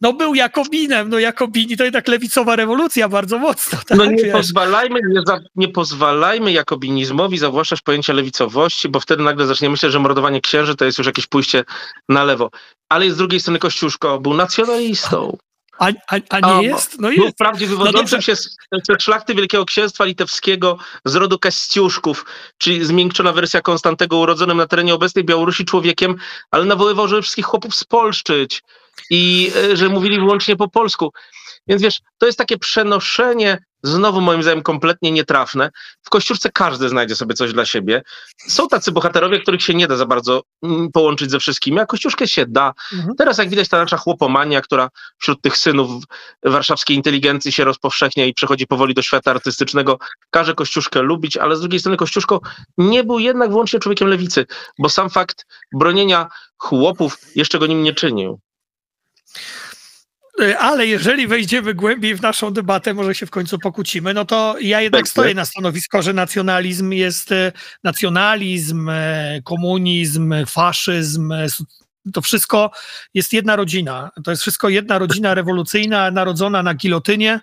no był Jakobinem, no Jakobini to jednak lewicowa rewolucja bardzo mocno. Tak, no nie pozwalajmy, nie, za, nie, pozwalajmy jakobinizmowi zawłaszczać pojęcia lewicowości, bo wtedy nagle zacznie myśleć, że mordowanie księży to jest już jakieś pójście na lewo. Ale z drugiej strony Kościuszko był nacjonalistą. A, a, a nie jest? No jest. Wprawdzie no wywodzącym no się z, z szlachty Wielkiego Księstwa Litewskiego z rodu Kaściuszków, czyli zmiękczona wersja Konstantego urodzonym na terenie obecnej Białorusi człowiekiem, ale nawoływał, żeby wszystkich chłopów spolszczyć i e, że mówili wyłącznie po polsku. Więc wiesz, to jest takie przenoszenie, znowu moim zdaniem kompletnie nietrafne. W Kościuszce każdy znajdzie sobie coś dla siebie. Są tacy bohaterowie, których się nie da za bardzo mm, połączyć ze wszystkimi, a Kościuszkę się da. Mhm. Teraz jak widać ta nasza chłopomania, która wśród tych synów warszawskiej inteligencji się rozpowszechnia i przechodzi powoli do świata artystycznego, każe Kościuszkę lubić, ale z drugiej strony Kościuszko nie był jednak wyłącznie człowiekiem lewicy, bo sam fakt bronienia chłopów jeszcze go nim nie czynił. E, ale jeżeli wejdziemy głębiej w naszą debatę, może się w końcu pokłócimy, no to ja jednak stoję na stanowisko, że nacjonalizm jest e, nacjonalizm, e, komunizm, faszyzm, to wszystko jest jedna rodzina. To jest wszystko jedna rodzina rewolucyjna, narodzona na gilotynie.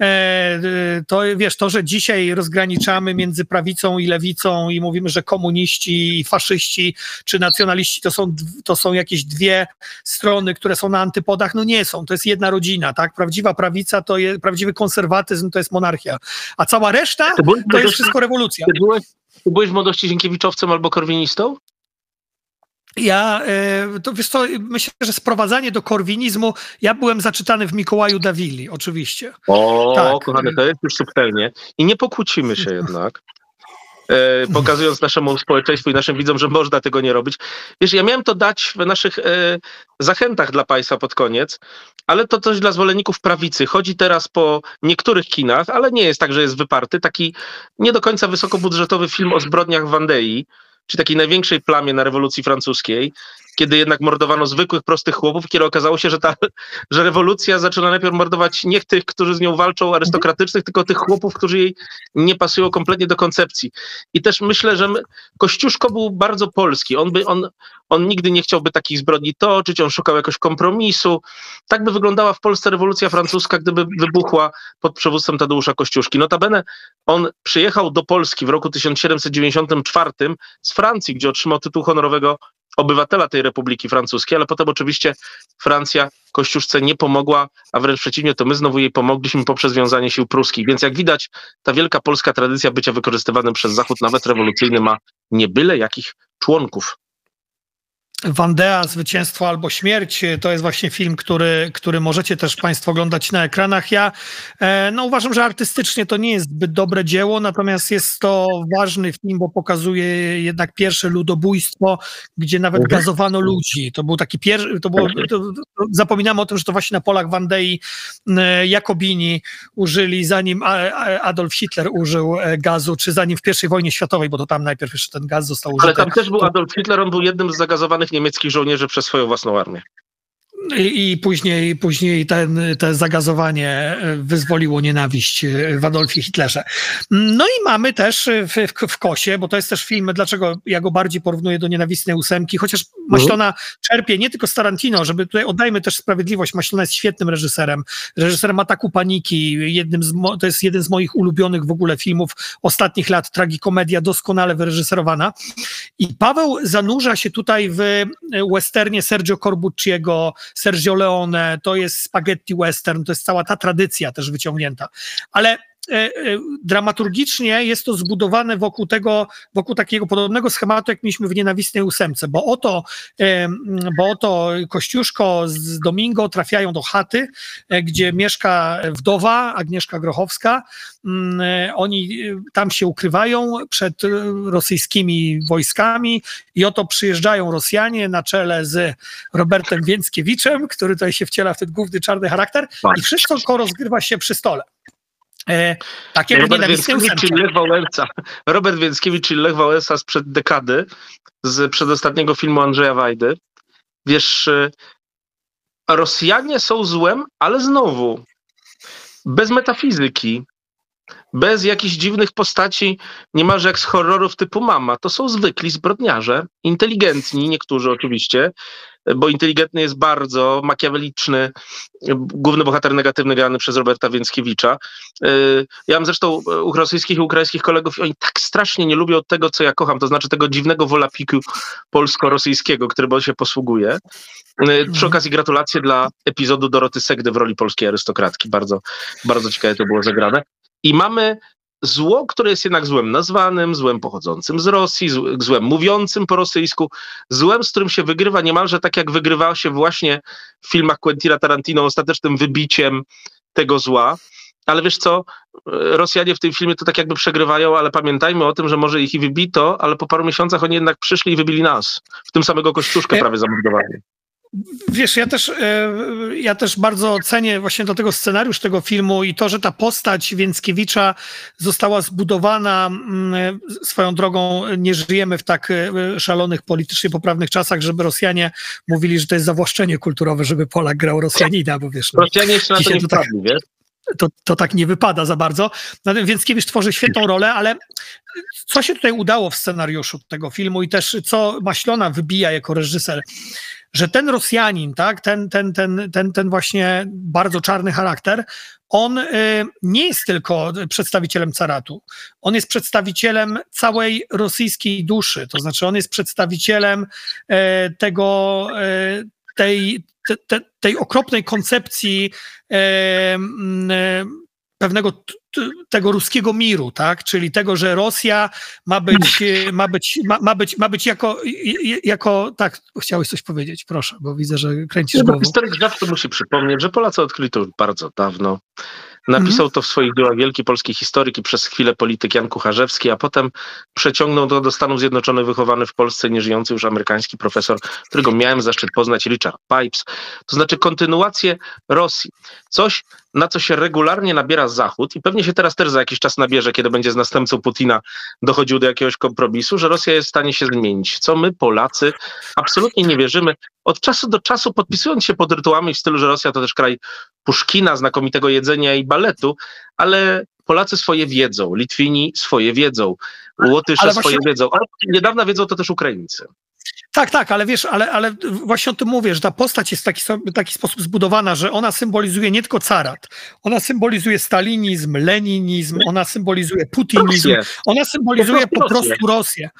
E, to wiesz, to, że dzisiaj rozgraniczamy między prawicą i lewicą i mówimy, że komuniści i faszyści czy nacjonaliści to są, to są jakieś dwie strony, które są na antypodach, no nie są. To jest jedna rodzina, tak? Prawdziwa prawica to jest, prawdziwy konserwatyzm to jest monarchia, a cała reszta to jest wszystko rewolucja. Ty byłeś, ty byłeś w młodości Zinkiewiczowcem albo Korwinistą? Ja, e, to wiesz co, myślę, że sprowadzanie do korwinizmu, ja byłem zaczytany w Mikołaju Dawili, oczywiście. O, tak. kochany, to jest już subtelnie. I nie pokłócimy się jednak, e, pokazując naszemu społeczeństwu i naszym widzom, że można tego nie robić. Wiesz, ja miałem to dać w naszych e, zachętach dla Państwa pod koniec, ale to coś dla zwolenników prawicy. Chodzi teraz po niektórych kinach, ale nie jest tak, że jest wyparty, taki nie do końca wysokobudżetowy film o zbrodniach Wandei, czy takiej największej plamie na rewolucji francuskiej, kiedy jednak mordowano zwykłych, prostych chłopów, kiedy okazało się, że ta że rewolucja zaczyna najpierw mordować nie tych, którzy z nią walczą, arystokratycznych, tylko tych chłopów, którzy jej nie pasują kompletnie do koncepcji. I też myślę, że Kościuszko był bardzo polski. On, by, on, on nigdy nie chciałby takich zbrodni toczyć, on szukał jakoś kompromisu. Tak by wyglądała w Polsce rewolucja francuska, gdyby wybuchła pod przywództwem Tadeusza Kościuszki. Notabene on przyjechał do Polski w roku 1794 z Francji, gdzie otrzymał tytuł honorowego obywatela tej Republiki Francuskiej, ale potem oczywiście Francja Kościuszce nie pomogła, a wręcz przeciwnie, to my znowu jej pomogliśmy poprzez wiązanie sił pruskich. Więc jak widać, ta wielka polska tradycja bycia wykorzystywanym przez Zachód, nawet rewolucyjny, ma nie byle jakich członków. Wandea, Zwycięstwo albo Śmierć, to jest właśnie film, który, który możecie też Państwo oglądać na ekranach. Ja e, no, uważam, że artystycznie to nie jest zbyt dobre dzieło, natomiast jest to ważny film, bo pokazuje jednak pierwsze ludobójstwo, gdzie nawet mhm. gazowano ludzi. To był taki pierwszy, to było, to, to, zapominamy o tym, że to właśnie na polach Wandei Jakobini użyli, zanim Adolf Hitler użył e, gazu, czy zanim w I wojnie światowej, bo to tam najpierw jeszcze ten gaz został użyty. Ale tam też był Adolf Hitler, on był jednym z zagazowanych niemieckich żołnierzy przez swoją własną armię. I, później, później ten, te zagazowanie e, wyzwoliło nienawiść e, w Adolfie Hitlerze. No i mamy też w, w, w, Kosie, bo to jest też film, dlaczego ja go bardziej porównuję do Nienawistnej Ósemki, chociaż Maślona czerpie nie tylko z Tarantino, żeby tutaj oddajmy też sprawiedliwość, Maślona jest świetnym reżyserem, reżyserem Ataku Paniki, jednym z, to jest jeden z moich ulubionych w ogóle filmów ostatnich lat, tragikomedia doskonale wyreżyserowana i Paweł zanurza się tutaj w westernie Sergio Corbucciego, Sergio Leone, to jest spaghetti western, to jest cała ta tradycja też wyciągnięta. Ale E, e, dramaturgicznie jest to zbudowane wokół tego, wokół takiego podobnego schematu, jak mieliśmy w Nienawistnej Ósemce, bo oto, e, bo oto Kościuszko z Domingo trafiają do chaty, gdzie mieszka wdowa Agnieszka Grochowska. Mm, oni tam się ukrywają przed rosyjskimi wojskami i oto przyjeżdżają Rosjanie na czele z Robertem Więckiewiczem, który tutaj się wciela w ten główny czarny charakter i wszystko rozgrywa się przy stole. E, takie Robert Więckiewicz, czyli Lech Wałęsa. Robert Więckiewicz, czyli Lech Wałęsa sprzed dekady, z przedostatniego filmu Andrzeja Wajdy. Wiesz, e, Rosjanie są złem, ale znowu bez metafizyki, bez jakichś dziwnych postaci, niemalże jak z horrorów typu Mama. To są zwykli zbrodniarze, inteligentni, niektórzy oczywiście, bo inteligentny jest bardzo makiaweliczny, główny bohater negatywny grany przez Roberta Więckiewicza. Y, ja mam zresztą u rosyjskich i ukraińskich kolegów i oni tak strasznie nie lubią tego, co ja kocham, to znaczy tego dziwnego wolapiku polsko-rosyjskiego, którym on się posługuje. Y, przy okazji gratulacje dla epizodu Doroty Segdy w roli polskiej arystokratki. Bardzo, bardzo ciekawe to było zagrane. I mamy zło, które jest jednak złem nazwanym, złem pochodzącym z Rosji, złem mówiącym po rosyjsku, złem, z którym się wygrywa niemalże tak, jak wygrywało się właśnie w filmach Quentina Tarantino ostatecznym wybiciem tego zła. Ale wiesz co, Rosjanie w tym filmie to tak jakby przegrywają, ale pamiętajmy o tym, że może ich i wybito, ale po paru miesiącach oni jednak przyszli i wybili nas. W tym samego Kościuszkę prawie zamordowali. Wiesz, ja też, e, ja też bardzo cenię właśnie do tego scenariusz tego filmu i to, że ta postać Więckiewicza została zbudowana mm, swoją drogą. Nie żyjemy w tak e, szalonych, politycznie poprawnych czasach, żeby Rosjanie mówili, że to jest zawłaszczenie kulturowe, żeby Polak grał Rosjanina, bo wiesz... No, Rosjanie jeszcze na to nie to tak, wiesz? To, to tak nie wypada za bardzo. Więckiewicz tworzy świetną rolę, ale co się tutaj udało w scenariuszu tego filmu i też co Maślona wybija jako reżyser, że ten Rosjanin, tak, ten, ten, ten, ten, ten właśnie bardzo czarny charakter, on y, nie jest tylko przedstawicielem caratu, on jest przedstawicielem całej rosyjskiej duszy, to znaczy on jest przedstawicielem y, tego, y, tej, te, te, tej okropnej koncepcji pewnego tego ruskiego miru, tak? Czyli tego, że Rosja ma być, ma być, ma, ma być, ma być jako, jako, tak, chciałeś coś powiedzieć, proszę, bo widzę, że kręcisz no, głową. Historyk zawsze musi przypomnieć, że Polacy odkryli to już bardzo dawno. Napisał to w swoich dziełach wielki polski historyk i przez chwilę polityk Jan Kucharzewski, a potem przeciągnął to do Stanów Zjednoczonych wychowany w Polsce nieżyjący już amerykański profesor, którego miałem zaszczyt poznać, Richard Pipes. To znaczy kontynuację Rosji. Coś, na co się regularnie nabiera Zachód i pewnie się teraz też za jakiś czas nabierze, kiedy będzie z następcą Putina dochodził do jakiegoś kompromisu, że Rosja jest w stanie się zmienić. Co my, Polacy, absolutnie nie wierzymy. Od czasu do czasu podpisując się pod rytuałami w stylu, że Rosja to też kraj Puszkina, znakomitego jedzenia i baletu, ale Polacy swoje wiedzą, Litwini swoje wiedzą, Łotysze swoje wiedzą, a niedawna wiedzą to też Ukraińcy. Tak, tak, ale wiesz, ale, ale właśnie o tym mówię, że ta postać jest w taki, taki sposób zbudowana, że ona symbolizuje nie tylko carat, ona symbolizuje stalinizm, leninizm, ona symbolizuje putinizm, ona symbolizuje po prostu Rosję,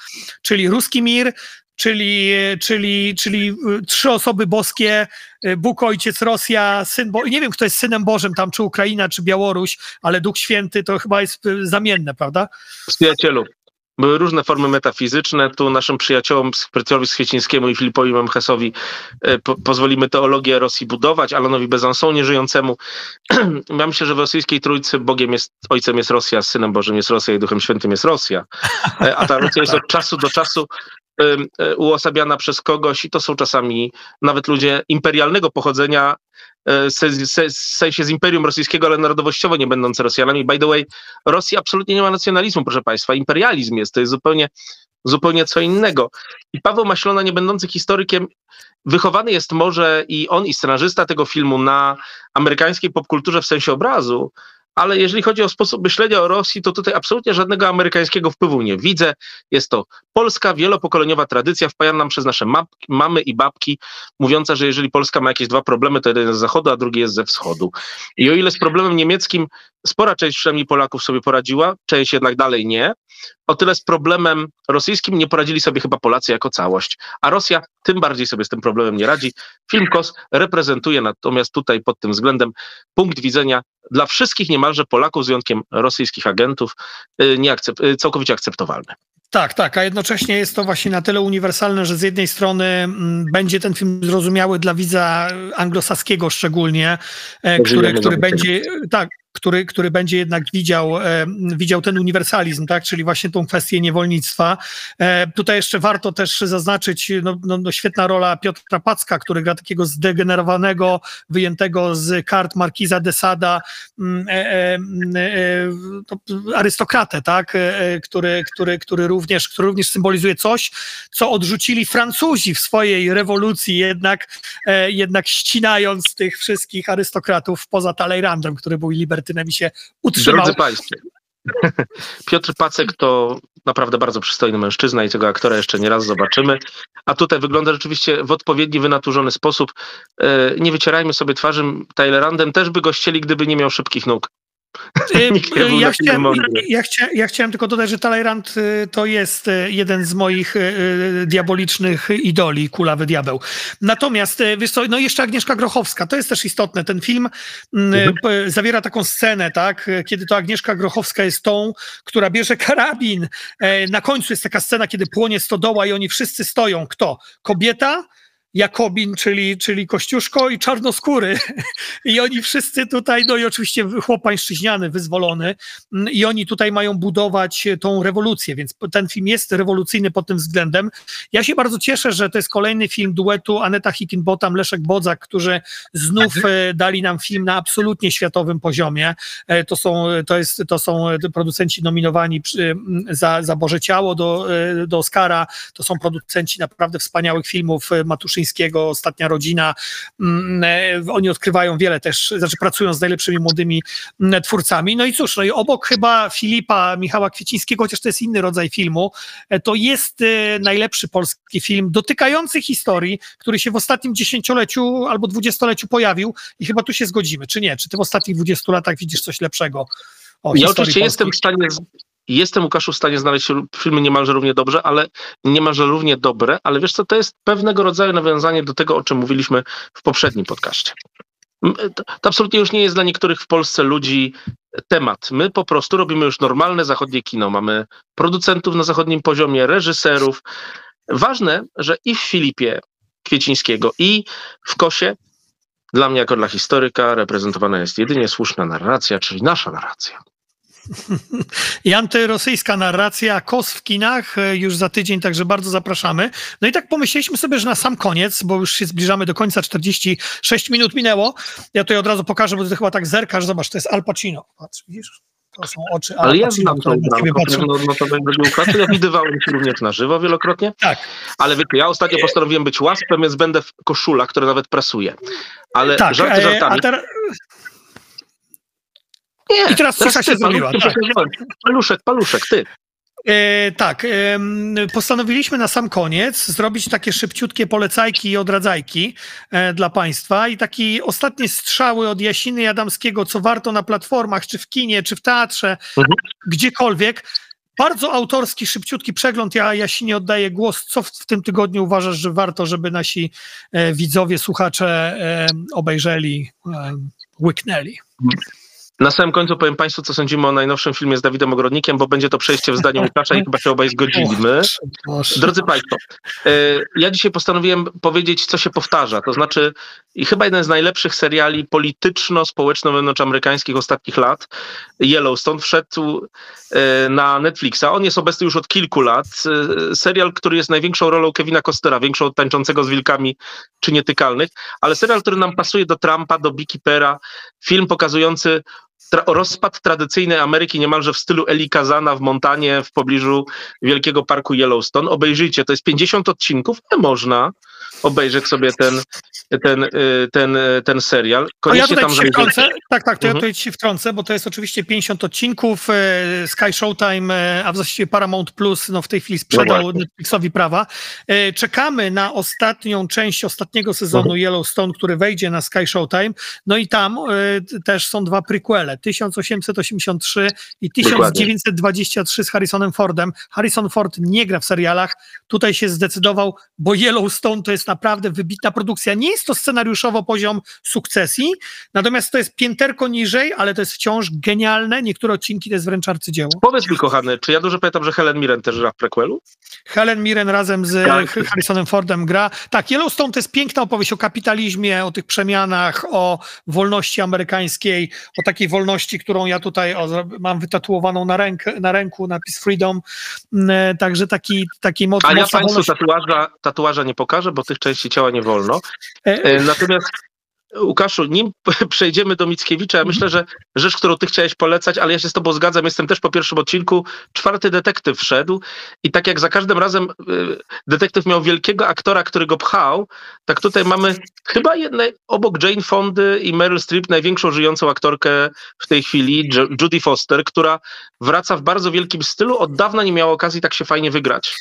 czyli ruski mir, czyli, czyli, czyli y, trzy osoby boskie, y, Bóg, Ojciec, Rosja, Syn, Bo nie wiem kto jest Synem Bożym tam, czy Ukraina, czy Białoruś, ale Duch Święty to chyba jest y, zamienne, prawda? Przyjacielu, były różne formy metafizyczne. Tu naszym przyjaciołom, Piotrowi Schwiecińskiemu i Filipowi Memchesowi po, pozwolimy teologię Rosji budować, Alanowi Bezanson nieżyjącemu. ja myślę, że w rosyjskiej trójcy Bogiem jest, Ojcem jest Rosja, Synem Bożym jest Rosja i Duchem Świętym jest Rosja. E, a ta Rosja jest od czasu do czasu E, uosabiana przez kogoś i to są czasami nawet ludzie imperialnego pochodzenia, e, w sensie z Imperium Rosyjskiego, ale narodowościowo nie będące Rosjanami. By the way, Rosja absolutnie nie ma nacjonalizmu, proszę Państwa. Imperializm jest, to jest zupełnie, zupełnie co innego. I Paweł Maślona, nie będący historykiem, wychowany jest może i on, i scenarzysta tego filmu na amerykańskiej popkulturze w sensie obrazu, ale jeżeli chodzi o sposób myślenia o Rosji, to tutaj absolutnie żadnego amerykańskiego wpływu nie widzę. Jest to polska, wielopokoleniowa tradycja wpajana nam przez nasze mamy i babki, mówiąca, że jeżeli Polska ma jakieś dwa problemy, to jeden jest z zachodu, a drugi jest ze wschodu. I o ile z problemem niemieckim spora część przynajmniej Polaków sobie poradziła, część jednak dalej nie, o tyle z problemem rosyjskim nie poradzili sobie chyba Polacy jako całość, a Rosja tym bardziej sobie z tym problemem nie radzi. Film KOS reprezentuje natomiast tutaj pod tym względem punkt widzenia dla wszystkich niemalże Polaków, z wyjątkiem rosyjskich agentów, y, y, całkowicie akceptowalny. Tak, tak, a jednocześnie jest to właśnie na tyle uniwersalne, że z jednej strony m, będzie ten film zrozumiały dla widza anglosaskiego szczególnie, e, który, który będzie, tak, który, który będzie jednak widział, e, widział ten uniwersalizm, tak, czyli właśnie tą kwestię niewolnictwa. E, tutaj jeszcze warto też zaznaczyć, no, no, no świetna rola Piotra Packa, który gra takiego zdegenerowanego, wyjętego z kart Markiza de Sada mm, e, e, arystokratę, tak, który, który, który, również, który również symbolizuje coś, co odrzucili Francuzi w swojej rewolucji, jednak, jednak ścinając tych wszystkich arystokratów poza Talleyrandem, który był libertynem i się utrzymał. Drodzy Państwo, Piotr Pacek to naprawdę bardzo przystojny mężczyzna i tego aktora jeszcze nie raz zobaczymy. A tutaj wygląda rzeczywiście w odpowiedni, wynaturzony sposób. E, nie wycierajmy sobie twarzy. Tylerandem też by go ścieli, gdyby nie miał szybkich nóg. Y, ja, chciałem, ja, chcia, ja, chciałem tylko dodać, że Talleyrand y, to jest y, jeden z moich diabolicznych idoli, Kulawy Diabeł. Natomiast, wiesz co, no jeszcze Agnieszka Grochowska, to jest też istotne. Ten film mhm. zawiera taką scenę, tak, kiedy to Agnieszka Grochowska jest tą, która bierze karabin. E, na końcu jest taka scena, kiedy płonie stodoła i oni wszyscy stoją. Kto? Kobieta, Jakobin, czyli, czyli Kościuszko i Czarnoskóry. I oni wszyscy tutaj, no i oczywiście chłop pańszczyźniany, wyzwolony. I oni tutaj mają budować tą rewolucję, więc ten film jest rewolucyjny pod tym względem. Ja się bardzo cieszę, że to jest kolejny film duetu Aneta Hickenbottom, Leszek Bodzak, którzy znów mhm. e, dali nam film na absolutnie światowym poziomie. E, to są, to jest, to są producenci nominowani za, za Boże Ciało do, e, do Oscara. To są producenci naprawdę wspaniałych filmów Matuszy Kaczyńskiego, Ostatnia Rodzina. Mm, e, oni odkrywają wiele też, znaczy pracują z najlepszymi młodymi mm, twórcami. No i cóż, no i obok chyba Filipa, Michała Kwiecińskiego, chociaż to jest inny rodzaj filmu, e, to jest e, najlepszy polski film dotykający historii, który się w ostatnim dziesięcioleciu albo dwudziestoleciu pojawił i chyba tu się zgodzimy, czy nie? Czy ty w ostatnich dwudziestu latach widzisz coś lepszego? O, ja oczywiście jestem w stanie Jestem, Łukaszu, w stanie znaleźć filmy niemalże równie dobrze, ale niemalże równie dobre, ale wiesz co, to jest pewnego rodzaju nawiązanie do tego, o czym mówiliśmy w poprzednim podcaście. To, to absolutnie już nie jest dla niektórych w Polsce ludzi temat. My po prostu robimy już normalne zachodnie kino. Mamy producentów na zachodnim poziomie, reżyserów. Ważne, że i w Filipie Kwiecińskiego, i w Kosie, dla mnie jako dla historyka, reprezentowana jest jedynie słuszna narracja, czyli nasza narracja. I antyrosyjska narracja, KOS w kinach e, już za tydzień, także bardzo zapraszamy. No i tak pomyśleliśmy sobie, że na sam koniec, bo już się zbliżamy do końca, 46 minut minęło. Ja tutaj od razu pokażę, bo ty chyba tak zerkasz, zobacz, to jest Al Pacino. Patrz, widzisz? To są oczy Al Ale ja znam tą bramkę, no, no to. Ja widywałem się również na żywo wielokrotnie. Tak. Ale wiecie, ja ostatnio postanowiłem być łaspem, więc będę w koszulach, które nawet prasuję. Ale tak, żarty e, żartami. A teraz nie, I teraz cisza się zrobiła. Tak. Paluszek, paluszek, ty. E, tak, e, postanowiliśmy na sam koniec zrobić takie szybciutkie polecajki i odradzajki e, dla Państwa i taki ostatnie strzały od Jasiny Jadamskiego, co warto na platformach, czy w kinie, czy w teatrze, mhm. gdziekolwiek. Bardzo autorski, szybciutki przegląd. Ja Jasinie oddaję głos. Co w, w tym tygodniu uważasz, że warto, żeby nasi e, widzowie, słuchacze e, obejrzeli, e, łyknęli? Mhm. Na samym końcu powiem Państwu, co sądzimy o najnowszym filmie z Dawidem Ogrodnikiem, bo będzie to przejście w zdaniu Łukasza i chyba się obaj zgodzimy. Drodzy Państwo, e, ja dzisiaj postanowiłem powiedzieć, co się powtarza. To znaczy, i chyba jeden z najlepszych seriali polityczno-społeczno-wewnątrzamerykańskich ostatnich lat, Yellowstone, wszedł e, na Netflixa. On jest obecny już od kilku lat. E, serial, który jest największą rolą Kevina Costera, większą od tańczącego z wilkami czy nietykalnych, ale serial, który nam pasuje do Trumpa, do Beekeepera, film pokazujący tra rozpad tradycyjnej Ameryki niemalże w stylu Eli Kazana w Montanie w pobliżu Wielkiego Parku Yellowstone. Obejrzyjcie, to jest 50 odcinków, ale można obejrzeć sobie ten, ten, y, ten, ten serial. Koniecznie ja tam wtrącę, tak, tak, to mhm. ja tutaj ci wtrącę, bo to jest oczywiście 50 odcinków, y, Sky Showtime, y, a w zasadzie Paramount Plus no w tej chwili sprzedał no Netflixowi prawa. Czekamy na ostatnią część ostatniego sezonu mhm. Yellowstone, który wejdzie na Sky Showtime, no i tam też są dwa prequele, 1883 i 1923 z Harrisonem Fordem. Harrison Ford nie gra w serialach, tutaj się zdecydował, bo Yellowstone to jest naprawdę wybitna produkcja. Nie jest to scenariuszowo poziom sukcesji, natomiast to jest pięterko niżej, ale to jest wciąż genialne. Niektóre odcinki to jest wręcz arcydzieło. Powiedz mi, kochany, czy ja dobrze pamiętam, że Helen Mirren też gra w prequelu? Helen Mirren razem z tak. Harrisonem Fordem gra. Tak, Yellowstone to jest piękna opowieść o kapitalizmie, o tych przemianach, o wolności amerykańskiej, o takiej wolności, którą ja tutaj o, mam wytatuowaną na, ręk, na ręku, napis Freedom. Mm, także taki, taki moc, A ja Państwu tatuaża, tatuaża nie pokażę, bo tych części ciała nie wolno. E, e, natomiast Łukaszu, nim przejdziemy do Mickiewicza, ja myślę, że rzecz, którą ty chciałeś polecać, ale ja się z tobą zgadzam, jestem też po pierwszym odcinku, czwarty detektyw wszedł i tak jak za każdym razem y, detektyw miał wielkiego aktora, który go pchał, tak tutaj mamy chyba jedne, obok Jane Fondy i Meryl Streep największą żyjącą aktorkę w tej chwili, Judy Foster, która wraca w bardzo wielkim stylu, od dawna nie miała okazji tak się fajnie wygrać.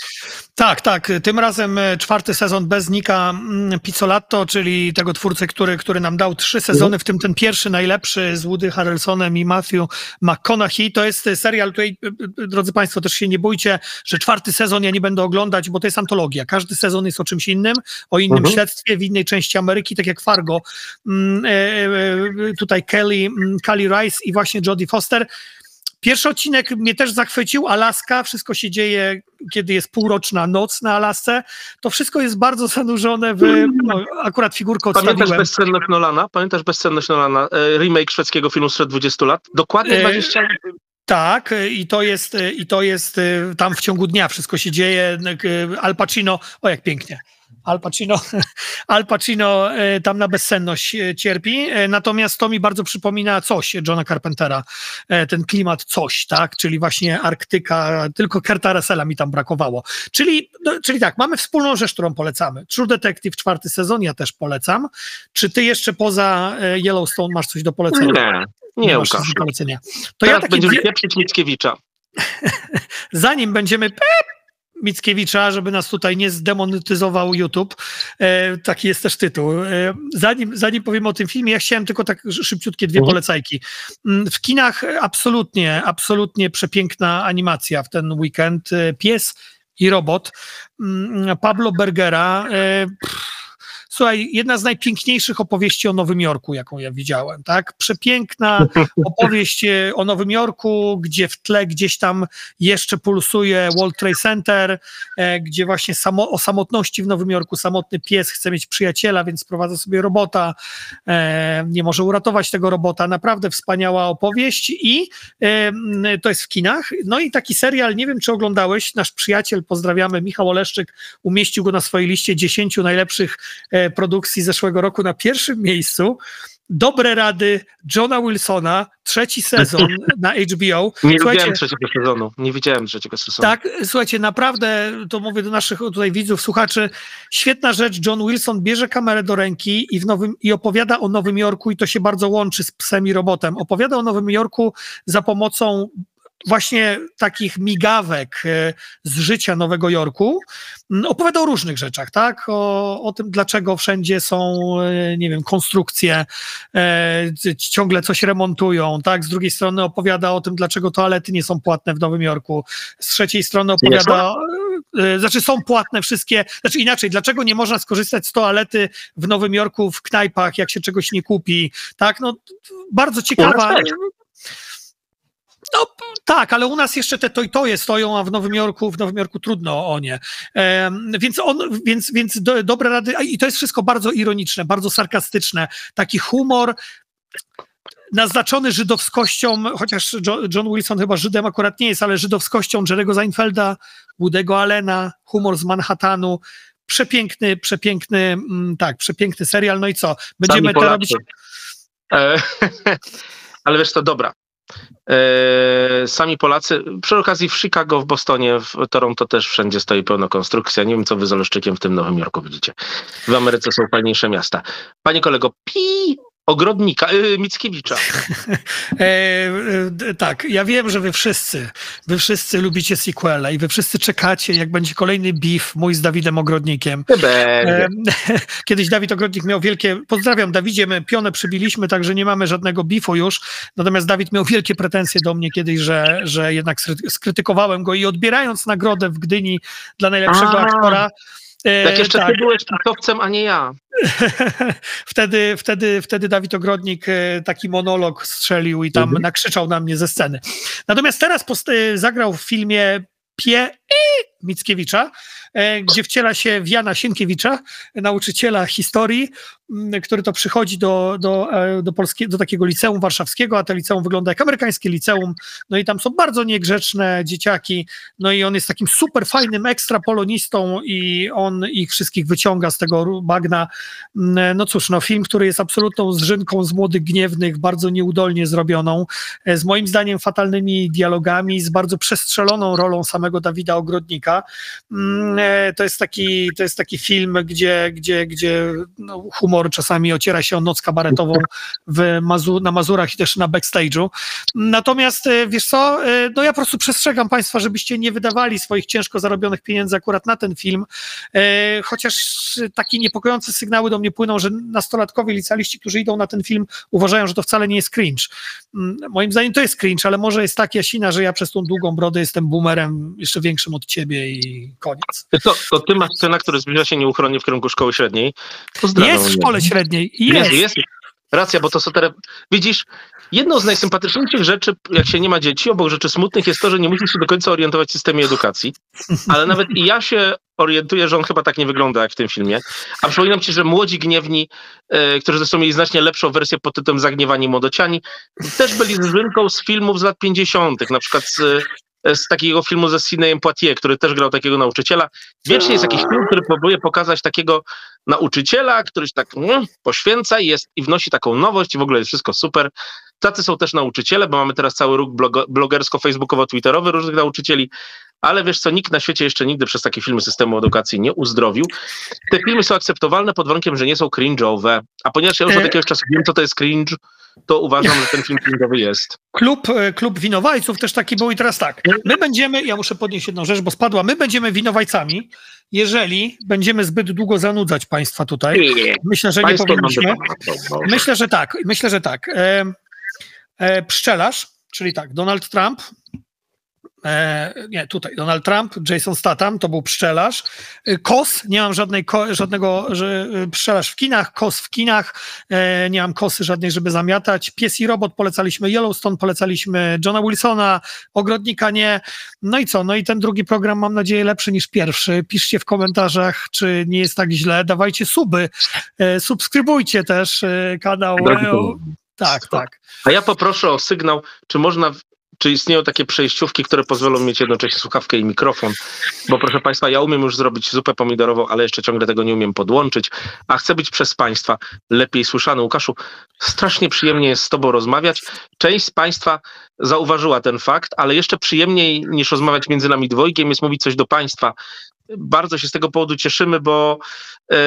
Tak, tak, tym razem e, czwarty sezon bez Nika mm, Pizzolatto, czyli tego twórcy, który, który nam dał trzy sezony, w tym ten pierwszy najlepszy z Woody Harrelsonem i Matthew McConaughey. To jest serial, tutaj, e, e, drodzy Państwo, też się nie bójcie, że czwarty sezon ja nie będę oglądać, bo to jest antologia. Każdy sezon jest o czymś innym, o innym mhm. śledztwie w innej części Ameryki, tak jak Fargo. Mm, tutaj Kelly, mm, Kelly Rice i właśnie Jodie Foster. Pierwszy odcinek mnie też zachwycił, Alaska, wszystko się dzieje, kiedy jest półroczna noc na Alasce, to wszystko jest bardzo zanurzone w, no, akurat figurkę odstawiłem. Pamiętasz bezcenność Nolana? Pamiętasz bezcenność Nolana? E, remake szwedzkiego filmu sprzed 20 lat? Dokładnie 20 lat. Tak, i to jest, i to jest e, tam w ciągu dnia wszystko się dzieje. E, Al Pacino, o jak pięknie. Al Pacino, Al Pacino e, tam na bezsenność e, cierpi, e, natomiast to mi bardzo przypomina coś Johna Carpentera, ten klimat coś, tak, czyli właśnie Arktyka, tylko Kerta Russella mi tam brakowało. Czyli, no, czyli tak, mamy wspólną rzecz, którą polecamy. True Detective czwarty sezon, ja też polecam. Czy ty jeszcze poza Yellowstone masz coś do polecenia? Nie, nie, nie masz do polecenia. To Teraz ja taki będziemy pieprzyć Mickiewicza. Zanim będziemy Mickiewicza, żeby nas tutaj nie zdemonetyzował YouTube. E, taki jest też tytuł. E, zanim, zanim powiem o tym filmie, ja chciałem tylko tak szybciutkie dwie mhm. polecajki. Mm, w kinach absolutnie, absolutnie przepiękna animacja w ten weekend. E, Pies i robot mm, Pablo Bergera. Pff, Słuchaj, jedna z najpiękniejszych opowieści o Nowym Jorku, jaką ja widziałem, tak? Przepiękna opowieść e, o Nowym Jorku, gdzie w tle gdzieś tam jeszcze pulsuje World Trade Center, e, gdzie właśnie samo, o samotności w Nowym Jorku, samotny pies chce mieć przyjaciela, więc sprowadza sobie robota, e, nie może uratować tego robota. Naprawdę wspaniała opowieść i to jest w kinach. No i taki serial, nie wiem czy oglądałeś, nasz przyjaciel, pozdrawiamy, Michał Oleszczyk, umieścił go na swojej liście 10 najlepszych produkcji zeszłego roku na pierwszym miejscu. Dobre rady Johna Wilsona, trzeci sezon na HBO. Nie słuchajcie, widziałem trzeciego sezonu. Nie widziałem trzeciego sezonu. Tak, słuchajcie, naprawdę, to mówię do naszych tutaj widzów, słuchaczy, świetna rzecz. John Wilson bierze kamerę do ręki i, w nowym, i opowiada o Nowym Jorku i to się bardzo łączy z psem i robotem. Opowiada o Nowym Jorku za pomocą właśnie takich migawek e, z życia Nowego Jorku. Mm, opowiada o różnych rzeczach, tak? O, o tym, dlaczego wszędzie są, e, nie wiem, konstrukcje, e, ciągle coś remontują, tak? Z drugiej strony opowiada o tym, dlaczego toalety nie są płatne w Nowym Jorku. Z trzeciej strony opowiada, e, znaczy są płatne wszystkie, znaczy inaczej, dlaczego nie można skorzystać z toalety w Nowym Jorku w knajpach, jak się czegoś nie kupi, tak? No, bardzo ciekawa. No tak, ale u nas jeszcze te to i stoją, a w Nowym Jorku, w Nowym Jorku trudno o nie. E, więc on, więc, więc do, dobre rady, i to jest wszystko bardzo ironiczne, bardzo sarkastyczne. Taki humor naznaczony żydowskością, chociaż John Wilson chyba Żydem akurat nie jest, ale żydowskością Jerego Seinfelda, Woody'ego Allena, humor z Manhattanu. Przepiękny, przepiękny, mm, tak, przepiękny serial. No i co? Będziemy to robić. E, ale wiesz to dobra. E, sami Polacy, przy okazji w Chicago, w Bostonie, w Toronto też wszędzie stoi pełna konstrukcja. Nie wiem, co wy z Oleszczykiem w tym Nowym Jorku widzicie. W Ameryce są fajniejsze miasta. Panie kolego, pi ogrodnika, yy, Mickiewicza. e, tak, ja wiem, że wy wszyscy, wy wszyscy lubicie sequela i wy wszyscy czekacie, jak będzie kolejny beef mój z Dawidem Ogrodnikiem. E, kiedyś Dawid Ogrodnik miał wielkie, pozdrawiam Dawidzie, my pionę przybiliśmy, także nie mamy żadnego beefu już, natomiast Dawid miał wielkie pretensje do mnie kiedyś, że, że jednak skrytykowałem go i odbierając nagrodę w Gdyni dla najlepszego A. aktora, Jak jeszcze tak. ty byłeś pisowcem, a nie ja. wtedy, wtedy, wtedy Dawid Ogrodnik taki monolog strzelił i tam mhm. nakrzyczał na mnie ze sceny. Natomiast teraz zagrał w filmie Pie Mickiewicza, e, gdzie wciela się w Jana Sienkiewicza, nauczyciela historii, który to przychodzi do, do, e, do, polskie, do takiego liceum warszawskiego, a to liceum wygląda jak amerykańskie liceum, no i tam są bardzo niegrzeczne dzieciaki, no i on jest takim super fajnym ekstrapolonistą i on ich wszystkich wyciąga z tego bagna. No cóż, no film, który jest absolutną zrzynką z młodych gniewnych, bardzo nieudolnie zrobioną, e, z moim zdaniem fatalnymi dialogami, z bardzo przestrzeloną rolą samego Dawida Ogrodnika. E, to jest taki, to jest taki film, gdzie, gdzie, gdzie no, humor czasami ociera się o noc kabaretową w Mazu na Mazurach i też na backstage'u. Natomiast e, wiesz co, e, no ja po prostu przestrzegam Państwa, żebyście nie wydawali swoich ciężko zarobionych pieniędzy akurat na ten film, chociaż takie niepokojące sygnały do mnie płyną, że nastolatkowie licealiści, którzy idą na ten film, uważają, że to wcale nie jest cringe. Mm, moim zdaniem to jest cringe, ale może jest tak Jasina, że ja przez tą długą brodę jestem boomerem jeszcze większym od ciebie i koniec. To, to ty masz syna, który zbliża się nieuchronnie w kierunku szkoły średniej. Pozdrawiam. Jest w szkole średniej. Jest. jest. Racja, bo to są te. Widzisz, jedną z najsympatyczniejszych rzeczy, jak się nie ma dzieci, obok rzeczy smutnych, jest to, że nie musisz się do końca orientować w systemie edukacji. Ale nawet i ja się orientuję, że on chyba tak nie wygląda jak w tym filmie. A przypominam ci, że młodzi gniewni, e, którzy zresztą mieli znacznie lepszą wersję pod tytułem Zagniewani Młodociani, też byli z rynką z filmów z lat 50., na przykład z z takiego filmu ze Sidneyem Poitier, który też grał takiego nauczyciela. Wiecznie jest jakiś film, który próbuje pokazać takiego nauczyciela, który się tak mm, poświęca i, jest, i wnosi taką nowość i w ogóle jest wszystko super. Tacy są też nauczyciele, bo mamy teraz cały ruch blogersko-facebookowo-twitterowy różnych nauczycieli, ale wiesz co, nikt na świecie jeszcze nigdy przez takie filmy systemu edukacji nie uzdrowił. Te filmy są akceptowalne pod warunkiem, że nie są cringe'owe, a ponieważ ja już od e, jakiegoś czasu wiem, co to jest cringe, to uważam, że ten film cringe'owy jest. Klub, e, klub winowajców też taki był i teraz tak, my będziemy, ja muszę podnieść jedną rzecz, bo spadła, my będziemy winowajcami, jeżeli będziemy zbyt długo zanudzać państwa tutaj. Myślę, że nie powinniśmy. Myślę, że tak, myślę, że tak. E, pszczelarz, czyli tak, Donald Trump E, nie, tutaj Donald Trump, Jason Statham, to był pszczelarz. E, kos, nie mam żadnej, ko, żadnego że, pszczelarz w kinach, kos w kinach, e, nie mam kosy żadnej, żeby zamiatać. Pies i robot polecaliśmy, Yellowstone polecaliśmy, Johna Wilsona, Ogrodnika nie. No i co? No i ten drugi program mam nadzieję lepszy niż pierwszy. Piszcie w komentarzach, czy nie jest tak źle. Dawajcie suby, e, subskrybujcie też kanał. Tak, tak. A ja poproszę o sygnał, czy można czy istnieją takie przejściówki, które pozwolą mieć jednocześnie słuchawkę i mikrofon? Bo proszę Państwa, ja umiem już zrobić zupę pomidorową, ale jeszcze ciągle tego nie umiem podłączyć, a chcę być przez Państwa lepiej słyszany. Łukaszu, strasznie przyjemnie jest z Tobą rozmawiać. Część z Państwa zauważyła ten fakt, ale jeszcze przyjemniej niż rozmawiać między nami dwojgiem jest mówić coś do Państwa. Bardzo się z tego powodu cieszymy, bo. Yy,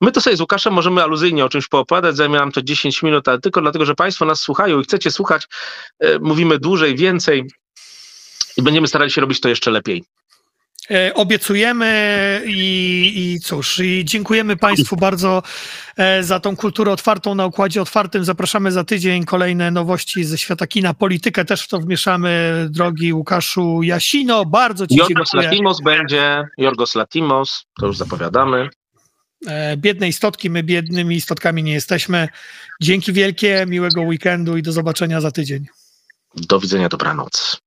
My to sobie z Łukaszem możemy aluzyjnie o czymś poopadać, zajmie nam to 10 minut, ale tylko dlatego, że Państwo nas słuchają i chcecie słuchać, e, mówimy dłużej, więcej i będziemy starali się robić to jeszcze lepiej. E, obiecujemy i, i cóż, i dziękujemy Państwu bardzo e, za tą kulturę otwartą na układzie otwartym. Zapraszamy za tydzień kolejne nowości ze świata kina. Politykę też w to wmieszamy, drogi Łukaszu Jasino. Bardzo Ci Jorgos dziękuję. Latimos będzie, Jorgos Latimos, to już zapowiadamy. E, biedne istotki, my biednymi istotkami nie jesteśmy. Dzięki wielkie, miłego weekendu i do zobaczenia za tydzień. Do widzenia, dobranoc.